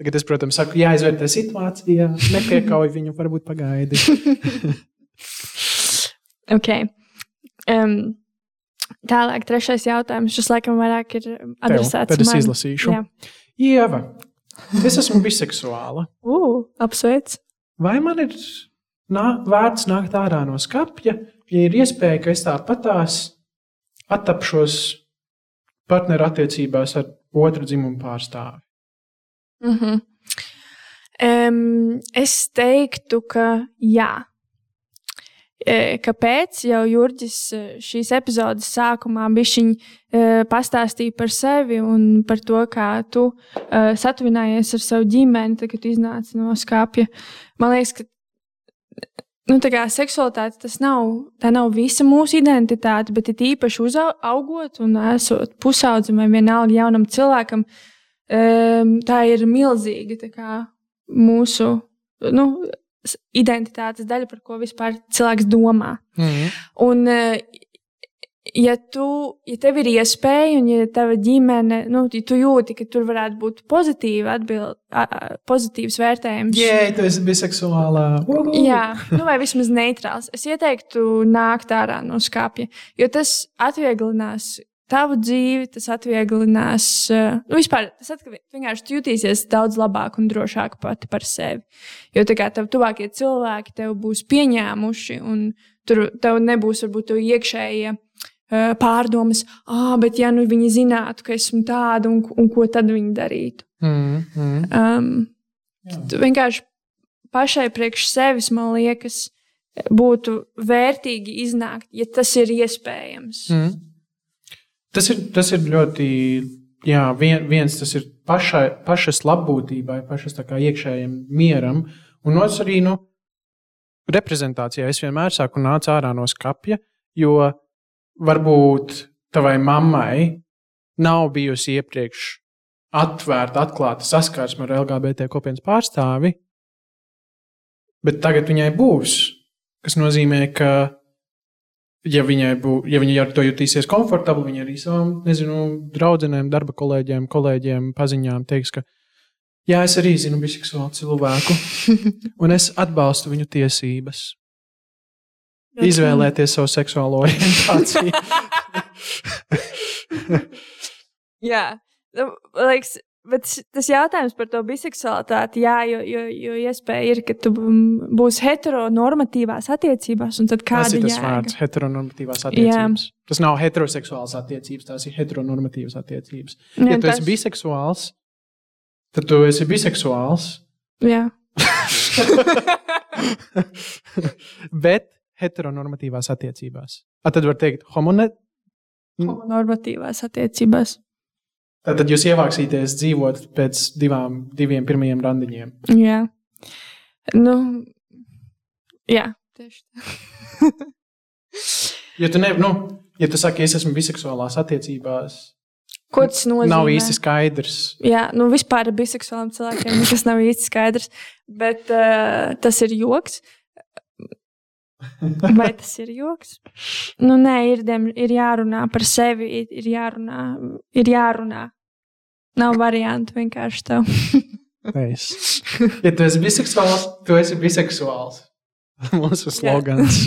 [SPEAKER 2] Tagad es, protams, saku, jāizvērtē situācija, nepiekauj viņu, varbūt pagaidi.
[SPEAKER 1] okay. um, tālāk, trešais jautājums. Šis laikam vairāk ir adresēts
[SPEAKER 2] tad es
[SPEAKER 1] man.
[SPEAKER 2] izlasīšu.
[SPEAKER 1] Jā.
[SPEAKER 2] Ieva, es esmu biseksuāla.
[SPEAKER 1] Uh, apsveic.
[SPEAKER 2] Vai man ir nā, vērts nākt ārā no skapja, ja ir iespēja, ka es tāpatās attapšos partneru attiecībās ar otru dzimumu pārstāvi?
[SPEAKER 1] Mm -hmm. um, es teiktu, ka jā. E, Kāpēc? Jau Jurģis e, šīs epizodes sākumā bija pastāstīja par sevi un par to, kā tu uh, satuvinājies ar savu ģimeni, tad, kad tu iznāci no skāpja. Man liekas, ka nu, tā kā seksualitāte tas nav, tā nav visa mūsu identitāte, bet it īpaši uzaugot un esot pusaudzim vai vienalga jaunam cilvēkam, um, tā ir milzīga tā kā, mūsu nu, identitātes daļa, par ko vispār cilvēks domā.
[SPEAKER 2] Mm.
[SPEAKER 1] Un, eh, ja, tu, ja tev ir iespēja, un ja tava ģimene, nu, ja tu jūti, ka tur varētu būt pozitīva atbild, pozitīvs vērtējums.
[SPEAKER 2] Jē, tu esi biseksuālā.
[SPEAKER 1] Jā, nu vai vismaz neitrāls. Es ieteiktu nākt ārā no skāpja, jo tas atvieglinās tavu dzīvi, tas atvieglinās, eh, nu, vispār tas vienkārši tu jutīsies daudz labāk un drošāk pati par sevi. Jo tā kā tev tuvākie cilvēki tev būs pieņēmuši, un tur tev nebūs varbūt tev iekšējie eh, pārdomas, ah, bet ja nu viņi zinātu, ka esmu tāda, un, un ko tad viņi darītu.
[SPEAKER 2] Mm, mm.
[SPEAKER 1] Um, tu vienkārši pašai priekš sevis, man liekas, būtu vērtīgi iznākt, ja tas ir iespējams. Mm.
[SPEAKER 2] Tas, ir, tas ir ļoti. Jā, vien, viens tas ir pašai, pašas labbūtībai, pašas iekšējiem mieram. Un otrs arī nu, reprezentācijā. Es vienmēr saku, nāc ārā no skapja, jo varbūt tavai mammai nav bijusi iepriekš atvērta, atklāta saskarsme ar LGBT kopienas pārstāvi, bet tagad viņai būs. Tas nozīmē, ka ja viņai būs, ja viņa ar to jutīsies komfortabli, viņa arī savām, nezinu, draudzenēm, darba kolēģiem, kolēģiem, paziņām teiks, ka jā, es arī zinu biseksuālu cilvēku, un es atbalstu viņu tiesības izvēlēties savu seksuālo orientāciju.
[SPEAKER 1] Jā, nu, liekas, bet tas jautājums par to biseksualitāti, jā, jo, jo, jo iespēja ir, ka tu būsi heteronormatīvās attiecībās,
[SPEAKER 2] Tas ir tas
[SPEAKER 1] jēga?
[SPEAKER 2] vārds, heteronormatīvās attiecības. Jā. Tas nav heteroseksuāls attiecības, tās ir heteronormatīvas attiecības.
[SPEAKER 1] Jā,
[SPEAKER 2] Ja tu
[SPEAKER 1] tas-
[SPEAKER 2] esi biseksuāls, tad tu esi biseksuāls,
[SPEAKER 1] Jā,
[SPEAKER 2] bet heteronormatīvās attiecībās. A, tad var teikt, homone...
[SPEAKER 1] normatīvās attiecībās.
[SPEAKER 2] Tad jūs ievāksieties dzīvot pēc divām, diviem pirmajiem randiņiem.
[SPEAKER 1] Jā, nu, jā tieši tā.
[SPEAKER 2] Ja tu, ne, nu, ja tu saki, es esmu biseksuālās attiecībās,
[SPEAKER 1] Ko tas nozīmē?
[SPEAKER 2] nav īsti skaidrs.
[SPEAKER 1] Jā, nu vispār ar biseksuāliem cilvēkiem tas nav īsti skaidrs. Bet uh, tas ir joks. Vai tas ir joks? Nu, nē, ir, dem, ir jārunā par sevi, ir, ir jārunā. Ir jārunā. Nav variantu vienkārši tev.
[SPEAKER 2] Es. Ja tu esi biseksuāls, tu esi biseksuāls. Mūsu slogans.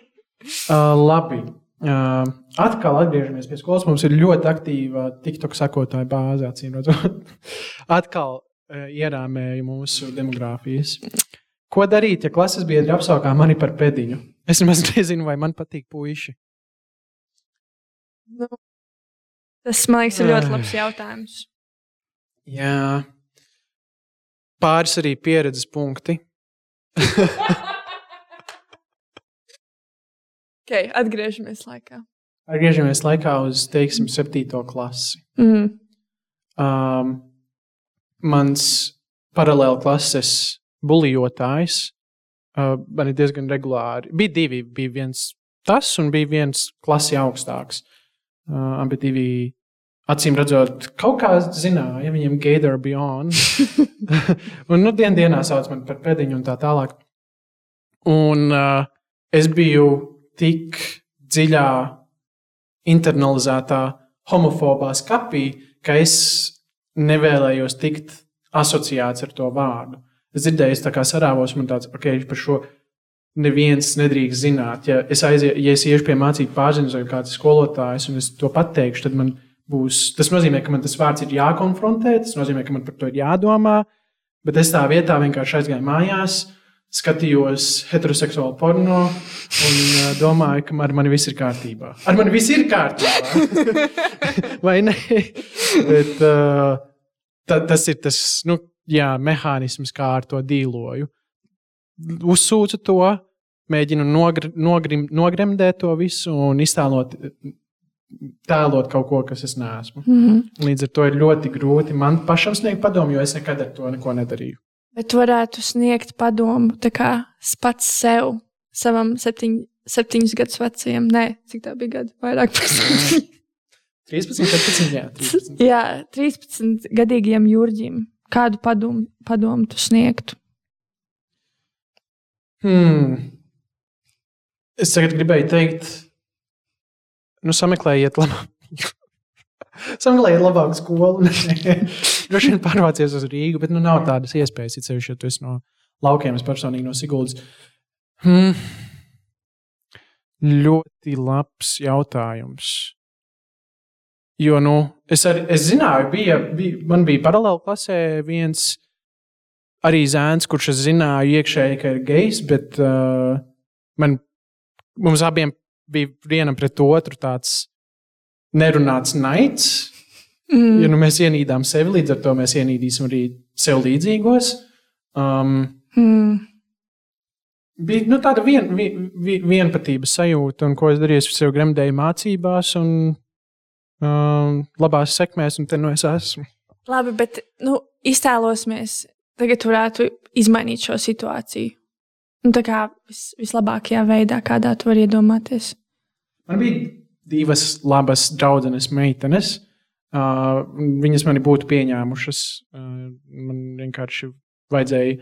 [SPEAKER 2] uh, labi. Uh, atkal atgriežamies pie skolas. Mums ir ļoti aktīva TikTok sekotāja bāze. acīm redzot. atkal uh, ierāmēja mūsu demogrāfijas. Ko darīt, ja klases biedri apsaukā mani par pēdiņu? Es nemaz nezinu, vai man patīk puiši.
[SPEAKER 1] Nu, tas, man liekas, ir ļoti labs jautājums.
[SPEAKER 2] Jā, pāris arī pieredzes punkti.
[SPEAKER 1] Okay, atgriežamies laikā.
[SPEAKER 2] Atgriežamies laikā uz, teiksim, septīto klasi.
[SPEAKER 1] Mm.
[SPEAKER 2] Um, mans paralēli klases buļļotājs uh, ir diezgan regulāri. Bija divi, bija viens tas un bija viens klasi augstāks. Uh, abi divi, acīm redzot, kaut kā zināja, viņiem Gator Beyond. un nu, dien dienā sauc man par pēdiņu un tā tālāk. Un uh, es biju tik dziļā, internalizētā homofobā skapī, ka es nevēlējos tikt asociēts ar to vārdu. Es dzirdēju, tā kā sarāvos, man tāds, ok, par šo neviens nedrīkst zināt. Ja es, aizie, ja es iešu pie mācību pārziņas vai kāds skolotājs, un es to pateikšu, tad man būs. Tas nozīmē, ka man tas vārds ir jākonfrontē, tas nozīmē, ka man par to ir jādomā. Bet es tā vietā vienkārši aizgāju mājās, skatījos heteroseksuālu porno un uh, domāju, ka ar mani viss ir kārtībā. Ar mani viss ir kārtībā. Vai ne? Bet, uh, ta, tas ir tas nu, jā, mehānisms, kā ar to dīloju. Uzsūcu to, mēģinu nogr nogrim, nogremdēt to visu un iztēlot. Tēlot kaut ko, kas es neesmu.
[SPEAKER 1] Mm -hmm.
[SPEAKER 2] Līdz ar to ir ļoti grūti man pašam sniegt padomu, jo es nekad ar to neko nedarīju.
[SPEAKER 1] Bet varētu sniegt padomu pats sev, savam septiņ, septiņus gadus vecajam. Nē, cik tā bija gadi? Vairāk par
[SPEAKER 2] 13, 14, jā, 13.
[SPEAKER 1] Jā, 13 gadīgiem jūrģim. Kādu padomu, padomu tu sniegtu?
[SPEAKER 2] Hmm. Es tagad gribēju teikt, nu, sameklējiet labāk. Sameklējiet labāku skolu. Droši vien pārvācies uz Rīgu, bet nu, nav tādas iespējas. Ir sevišķi, ja tu esi no laukiem, es personīgi no Siguldas. Hmm. Ļoti labs jautājums. Jo nu, es, arī, es zināju, bija, bija, man bija paralēli klasē viens arī zēns, kurš es zināju iekšēji, ka ir gejs, bet uh, man, mums abiem bija vienam pret otru tāds nerunāts naids. Mm. Ja nu mēs ienīdām sevi, līdz ar to mēs ienīdīsim arī sev līdzīgos. Um,
[SPEAKER 1] Mm.
[SPEAKER 2] bija nu, tāda vien, vien, vien, vienpatības sajūta, un ko es darīju, es sev gremdēju mācībās un um, labās sekmēs, un te nu es esmu.
[SPEAKER 1] Labi, bet nu, iztēlosimies, tagad varētu izmainīt šo situāciju. Nu, tā kā vis, vislabākajā veidā, kādā tu vari iedomāties.
[SPEAKER 2] Man bija divas labas draudzenes meitenes. Uh, viņas mani būtu pieņēmušas. Uh, man vienkārši vajadzēja,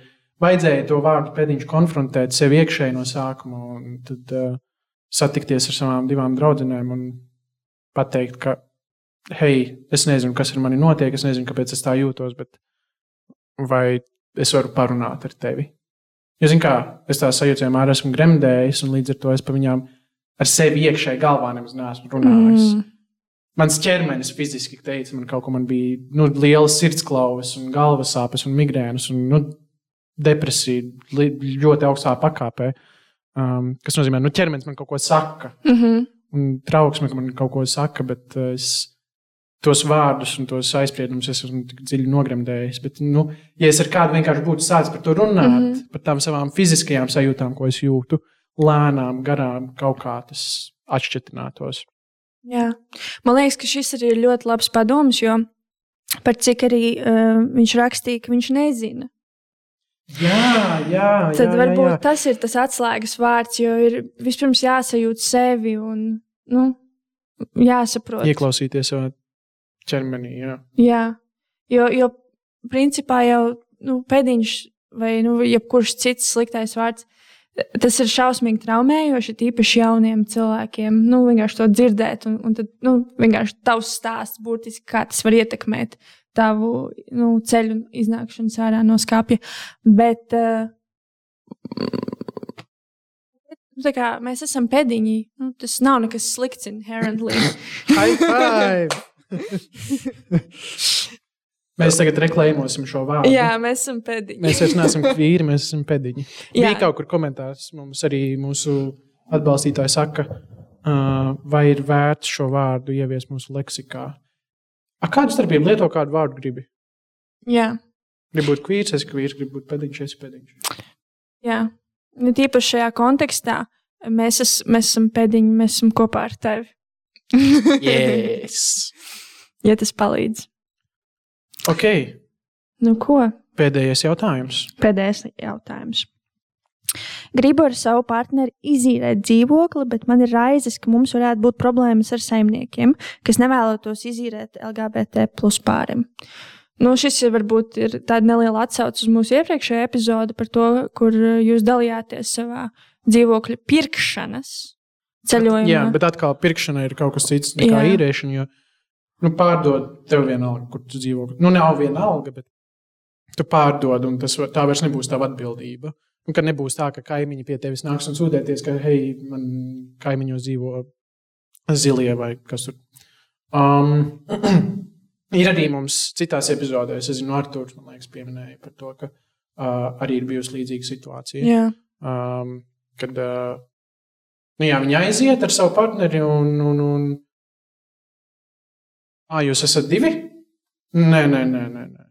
[SPEAKER 2] vajadzēja to vārdu pēdiņš konfrontēt sev iekšēji no sākuma, un tad uh, satikties ar savām divām draudzenēm un pateikt, ka, hei, es nezinu, kas ar mani notiek, es nezinu, kāpēc es tā jūtos, bet vai es varu parunāt ar tevi. Jo, zin kā, es tā sajūtu, vienmēr esmu gremdējis, un līdz ar to es pa viņām ar sevi iekšēji galvā nemaz neesmu runājis. Mm. Mans ķermenis fiziski teica, man kaut ko man bija nu, liels sirdsklauvis, un galvas sāpes, un migrēnas, un nu, depresija ļoti augstā pakāpē. Um, kas nozīmē, ka nu, ķermenis man kaut ko saka,
[SPEAKER 1] Mm -hmm.
[SPEAKER 2] Un trauksme ka man kaut ko saka, bet uh, es tos vārdus un tos aizspriedumus es esmu tik dziļi nogremdējis. Bet, nu, ja es ar kādu vienkārši būtu sācis par to runāt, mm -hmm. par tām savām fiziskajām sajūtām, ko es jūtu, lēnām, garām, kaut kā tas atšķirtinātos.
[SPEAKER 1] Jā. Man liekas, ka šis arī ir ļoti labs padoms, jo par cik arī uh, viņš rakstīja, ka viņš nezina.
[SPEAKER 2] Jā, jā,
[SPEAKER 1] Tad
[SPEAKER 2] jā,
[SPEAKER 1] varbūt
[SPEAKER 2] jā, jā.
[SPEAKER 1] tas ir tas atslēgas vārds, jo ir vispirms jāsajūt sevi un nu, jāsaprot.
[SPEAKER 2] ieklausīties savā ķermenī. Jā.
[SPEAKER 1] Jā, jo, jo principā jau nu, pēdiņš vai nu, jebkurš cits sliktais vārds. Tas ir šausmīgi traumējoši, tīpaši jauniem cilvēkiem. Nu, vienkārši to dzirdēt, un, un tad nu, vienkārši tavs stāsts, būtiski, kā tas var ietekmēt tavu nu, ceļu iznākšanu ārā no skāpja. Bet uh, nu, kā mēs esam pēdiņi, nu, tas nav nekas slikts inherently.
[SPEAKER 2] High five! Mēs tagad reklamēsim šo vārdu.
[SPEAKER 1] Jā, mēs esam pēdiņi.
[SPEAKER 2] Mēs vairs neesam vīri, mēs esam pēdiņi.
[SPEAKER 1] Jā.
[SPEAKER 2] Bija kaut kur komentārs, mums arī mūsu atbalstītāji saka, uh, vai ir vērts šo vārdu ieviest mūsu leksikā. A, kādu starpību lieto kādu vārdu gribi?
[SPEAKER 1] Jā.
[SPEAKER 2] Gribu būt kvīrs, es kvīrs, gribu būt pēdiņš, es pēdiņš.
[SPEAKER 1] Jā, nu, tīpaši šajā kontekstā mēs, es, mēs esam pēdiņi, mēs esam kopā ar tevi.
[SPEAKER 2] Yes!
[SPEAKER 1] Ja tas palīdz.
[SPEAKER 2] Ok,
[SPEAKER 1] Nu, ko?
[SPEAKER 2] pēdējais jautājums.
[SPEAKER 1] Pēdējais jautājums. Gribu ar savu partneri izīrēt dzīvokli, bet man ir raizes, ka mums varētu būt problēmas ar saimniekiem, kas nevēlētos izīrēt LGBT plus pārim. Nu, šis ir varbūt ir tāda neliela atsauce uz mūsu iepriekšējo epizodi par to, kur uh, jūs dalījāties savā dzīvokļa pirkšanas ceļojumā.
[SPEAKER 2] Jā, bet atkal pirkšana ir kaut kas cits nekā
[SPEAKER 1] Jā.
[SPEAKER 2] īrēšana. Jo, nu, pārdod tev vienalga, kur tu dzīvo. Nu, nav vienalga, bet tu pārdod, un tas, var- tā vairs nebūs tava atbildība. Un ka nebūs tā, ka kaimiņi pie tevis nāks un sūdzēties, ka, hei, man kaimiņos dzīvo zilie vai kas tur. Um, ir arī mums citās epizodēs, es zinu, Arthurs, man liekas, pieminēja par to, ka uh, arī ir bijusi līdzīga situācija
[SPEAKER 1] Jā.
[SPEAKER 2] um, kad uh, nu, jā, viņi aiziet ar savu partneri un, un, un ah, jūs esat divi? Nē, nē, nē. nē, nē.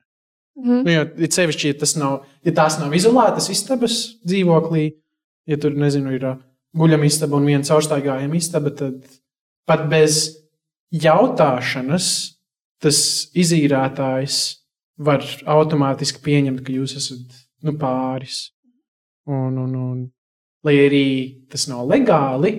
[SPEAKER 1] Mhm.
[SPEAKER 2] Nu, jo, it sevišķi, ja, nav, ja tās nav izolētas istabas dzīvoklī, ja tur nezinu, ir uh, guļama istaba un viena caurstaigājama istaba, tad pat bez jautāšanas tas izīrētājs var automātiski pieņemt, ka jūs esat nu, pāris. Un, un, un, lai arī tas nav legāli,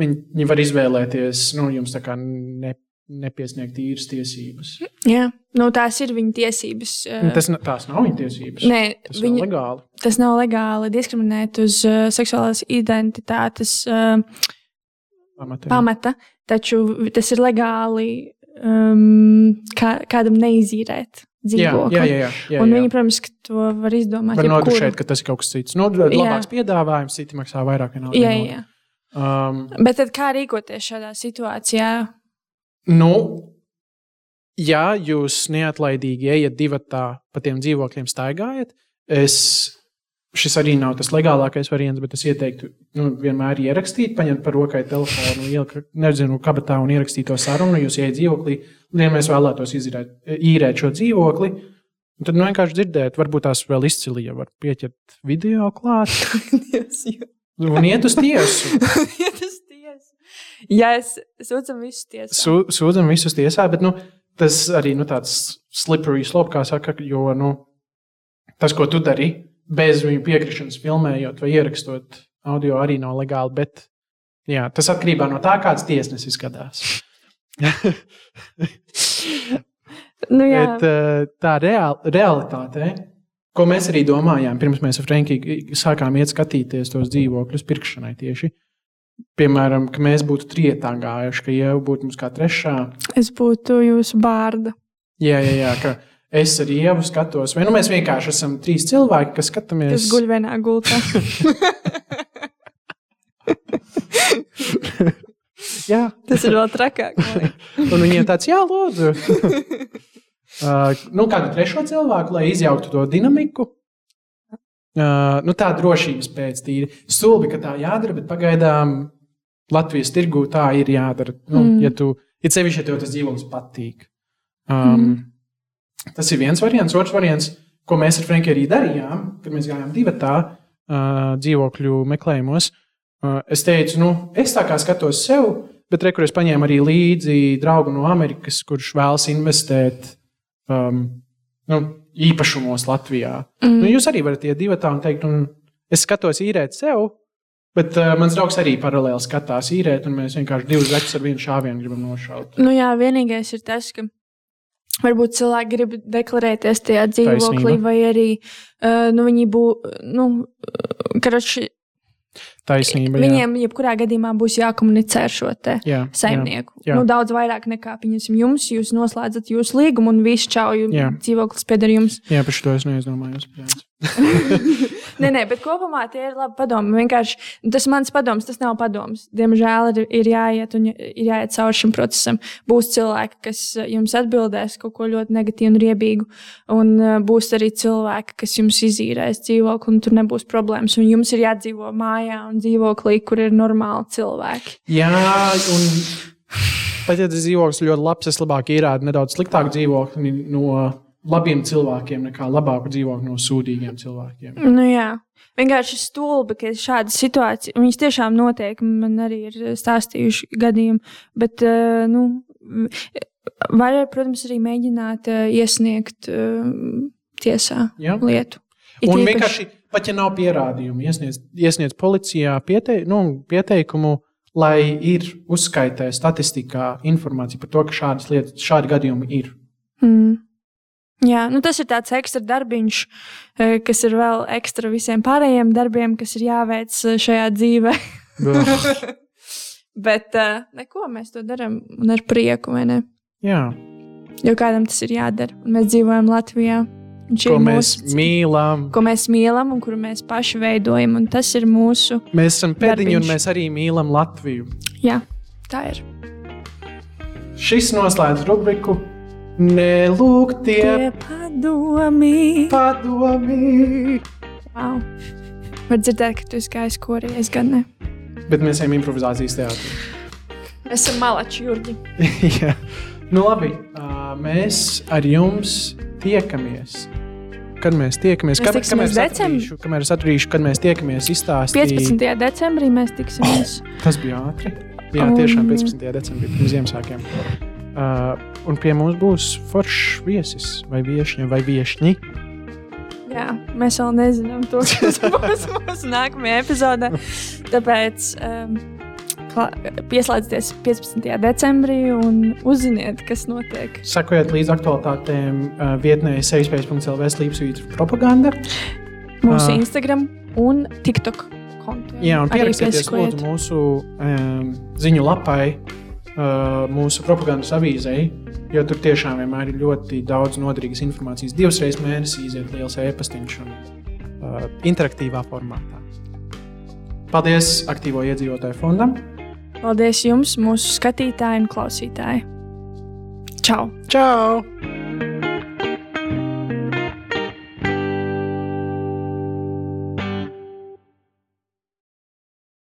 [SPEAKER 2] viņi, viņi var izvēlēties, nu, jums tā kā ne, nepiesniegt īres tiesības.
[SPEAKER 1] Jā. Nu, tās ir viņa tiesības. uh,
[SPEAKER 2] Tas, na- tās nav viņa tiesības.
[SPEAKER 1] Nē,
[SPEAKER 2] Tas
[SPEAKER 1] viņa,
[SPEAKER 2] legāli.
[SPEAKER 1] tas nav legāli diskriminēt uz uh, seksuālās identitātes uh,
[SPEAKER 2] Pamatā.
[SPEAKER 1] pamata, taču tas ir legāli um, kā, kādam neizīrēt
[SPEAKER 2] Jā,
[SPEAKER 1] dzīvokli.
[SPEAKER 2] jā, jā, jā, jā,
[SPEAKER 1] Un
[SPEAKER 2] jā.
[SPEAKER 1] viņi, protams, to var izdomāt.
[SPEAKER 2] var nodrošināt, ka tas ir kaut kas cits. Nu, labāks piedāvājums, citi maksā vairāk. vienalga,
[SPEAKER 1] Jā, jā.
[SPEAKER 2] Um,
[SPEAKER 1] Bet tad kā rīkoties šādā situācijā?
[SPEAKER 2] Nu, ja jūs neatlaidīgi ejat divi tā pa tiem dzīvokļiem staigājat, es, šis arī nav tas legālākais variants, bet es ieteiktu nu, vienmēr ierakstīt, paņemt par rokai telefonu, ielikt, nezinu, kabatā un ierakstīt to sarunu. Jūs ieiet dzīvoklī, un ja mēs vēlētos izirēt, īrēt šo dzīvokli. un Tad nu, vienkārši dzirdēt, varbūt tās vēl izcili, ja var pieķert video klāt un iet uz tiesu.
[SPEAKER 1] tas tiesa. Jā, es sūdzam visus tiesā.
[SPEAKER 2] Sū, sūdzam visus tiesā, bet nu, tas arī nu, tāds slippery slope, kā saka, jo nu, tas, ko tu dari, bez viņu piekrišanas filmējot vai ierakstot audio, arī nav legāli. Bet jā, tas atkarībā no tā, kāds tiesnesis skatās.
[SPEAKER 1] Nu, jā,
[SPEAKER 2] Bet, eh, tā reāl, realitāte, ko mēs arī domājām, pirms mēs ar Frankiju sākām iet skatīties tos dzīvokļus pirkšanai tieši. Piemēram, ka mēs būtu trietā gājuši, ka jau būtu mums kā trešā.
[SPEAKER 1] es būtu jūsu bārda.
[SPEAKER 2] Jā, jā, jā ka es arī jau skatos, vai nu mēs vienkārši esam trīs cilvēki, kas skatāmies.
[SPEAKER 1] kas guļ vienā gultā.
[SPEAKER 2] Jā,
[SPEAKER 1] Tas ir vēl trakāk.
[SPEAKER 2] un viņiem tāds, jā, lūdzu. uh, nu, kādu trešo cilvēku, lai izjauktu to dinamiku. Uh, nu, tā drošības pēc tīri stulbi, ka tā jādara, bet pagaidām Latvijas tirgū tā ir jādara. Nu,
[SPEAKER 1] Mm.
[SPEAKER 2] Ja tu, ja sevišķi, ja tev tas dzīvoklis patīk. Um, mm. Tas ir viens variants. Otrs variants, ko mēs ar Franku arī darījām, kad mēs gājām divu tā uh, dzīvokļu meklējumos. Uh, es teicu, nu, es tā kā skatos sev, bet rekur es paņēmu arī līdzi draugu no Amerikas, kurš vēlas investēt um, nu, īpašumos Latvijā. Mm. Nu, jūs arī varat iet divi tā un teikt, un es skatos īrēt sev. Bet uh, mans draugs arī paralēli skatās īrēt, un mēs vienkārši divus zeķus ar vienu šāvienu gribam nošaut.
[SPEAKER 1] Nu jā, vienīgais ir tas, ka varbūt cilvēki grib deklarēties tajā dzīvoklī,
[SPEAKER 2] Taisnība.
[SPEAKER 1] vai arī uh, nu, viņi būtu. Nu, karoči,
[SPEAKER 2] Taisnība. jā.
[SPEAKER 1] Viņiem, jebkurā gadījumā, būs jākomunicē ar šo
[SPEAKER 2] Jā,
[SPEAKER 1] saimnieku.
[SPEAKER 2] jā, jā.
[SPEAKER 1] Nu, daudz vairāk nekā pieņemsim jums. Jūs noslēdzat jūsu līgumu un viss
[SPEAKER 2] Jā.
[SPEAKER 1] dzīvoklis pieder jums.
[SPEAKER 2] Jā, par šo es neizdomājos.
[SPEAKER 1] Nē, nē, bet kopumā tie ir labi padomi. Vienkārši nu, tas mans padoms, tas nav padoms. Diemžēl ir, ir jāiet un ir jāiet cauri šim procesam. Būs cilvēki, kas eh, jums atbildēs kaut ko ļoti negatīvu un riebīgu, un uh, būs arī cilvēki, kas jums izīrēs dzīvokli, un tur nebūs problēmas. Un jums ir jādzīvo mājā un dzīvoklī, kur ir normāli cilvēki.
[SPEAKER 2] Jā, un pat ja tas dzīvoklis ļoti labs, es labāk ierādu nedaudz sliktāku dzīvokli no labiem cilvēkiem nekā labāku dzīvokli no sūdīgiem cilvēkiem.
[SPEAKER 1] Nu, jā. Vienkārši stulbi, ka šāda situācija. Viņas tiešām notiek. Man arī ir stāstījuši gadījumi. Bet, uh, nu, var, protams, arī mēģināt uh, iesniegt uh, tiesā
[SPEAKER 2] Jā.
[SPEAKER 1] lietu. It
[SPEAKER 2] Un
[SPEAKER 1] īpaši-
[SPEAKER 2] vienkārši, pat ja nav pierādījumu, iesniedz, iesniedz policijā piete, nu, pieteikumu, lai ir uzskaitē statistikā informācija par to, ka šādas lietas, šādi gadījumi ir.
[SPEAKER 1] Mm. Jā, nu tas ir tāds ekstra darbiņš, eh, kas ir vēl ekstra visiem pārējiem darbiem, kas ir jāveic eh, šajā dzīvē. Bet uh, neko mēs to darām un ar prieku, vai ne?
[SPEAKER 2] Jā,
[SPEAKER 1] Jo kādam tas ir jādara. Un mēs dzīvojam Latvijā.
[SPEAKER 2] ko mēs
[SPEAKER 1] mūsu-
[SPEAKER 2] mīlam.
[SPEAKER 1] ko mēs mīlam un kuru mēs paši veidojam. Un tas ir mūsu.
[SPEAKER 2] Mēs esam pēdiņi un mēs arī mīlam Latviju.
[SPEAKER 1] Jā, tā ir.
[SPEAKER 2] Šis noslēdz rubriku Nelūgtie
[SPEAKER 1] Tie padomi.
[SPEAKER 2] padomi.
[SPEAKER 1] Wow. Var dzirdēt, ka tu esi gājis korī, es gan ne.
[SPEAKER 2] Bet mēs ejam improvizācijas teātrī.
[SPEAKER 1] Mēs esam malači, Jurgi.
[SPEAKER 2] Jā. Nu, labi. Uh, mēs ar jums tiekamies. Kad mēs tiekamies?
[SPEAKER 1] Mēs tiksimies
[SPEAKER 2] es
[SPEAKER 1] decembrī.
[SPEAKER 2] Kamēr es atradīšu, kad mēs tiekamies, izstāstīt.
[SPEAKER 1] 15. decembrī mēs tiksimies.
[SPEAKER 2] Tas bija ātri. Jā, tiešām 15. decembrī pirms Ziemassvētkiem. Uh, un pie mums būs foršs viesis vai viesņa vai viesņi.
[SPEAKER 1] Jā, mēs vēl nezinām to, kas būs mūsu nākamajā epizodē. Tāpēc um, pieslēdzieties 15. decembrī un uzziniet, kas notiek.
[SPEAKER 2] Sekojiet līdz aktualitātēm uh, vietnē sejspējas.lv slīpsvītra propaganda.
[SPEAKER 1] Mūsu
[SPEAKER 2] Ah.
[SPEAKER 1] Instagram un TikTok kontu.
[SPEAKER 2] Jā, un pierakstieties lūdzu mūsu um, ziņu lapai, uh, mūsu propagandas avīzei, jo tur tiešām vienmēr ir ļoti daudz noderīgas informācijas. Divas reizes mēnesī iziet liels e-pastiņš un uh, interaktīvā formātā. Paldies aktīvo iedzīvotāju fondam!
[SPEAKER 1] Paldies jums, mūsu skatītāji un klausītāji. Čau!
[SPEAKER 2] Čau!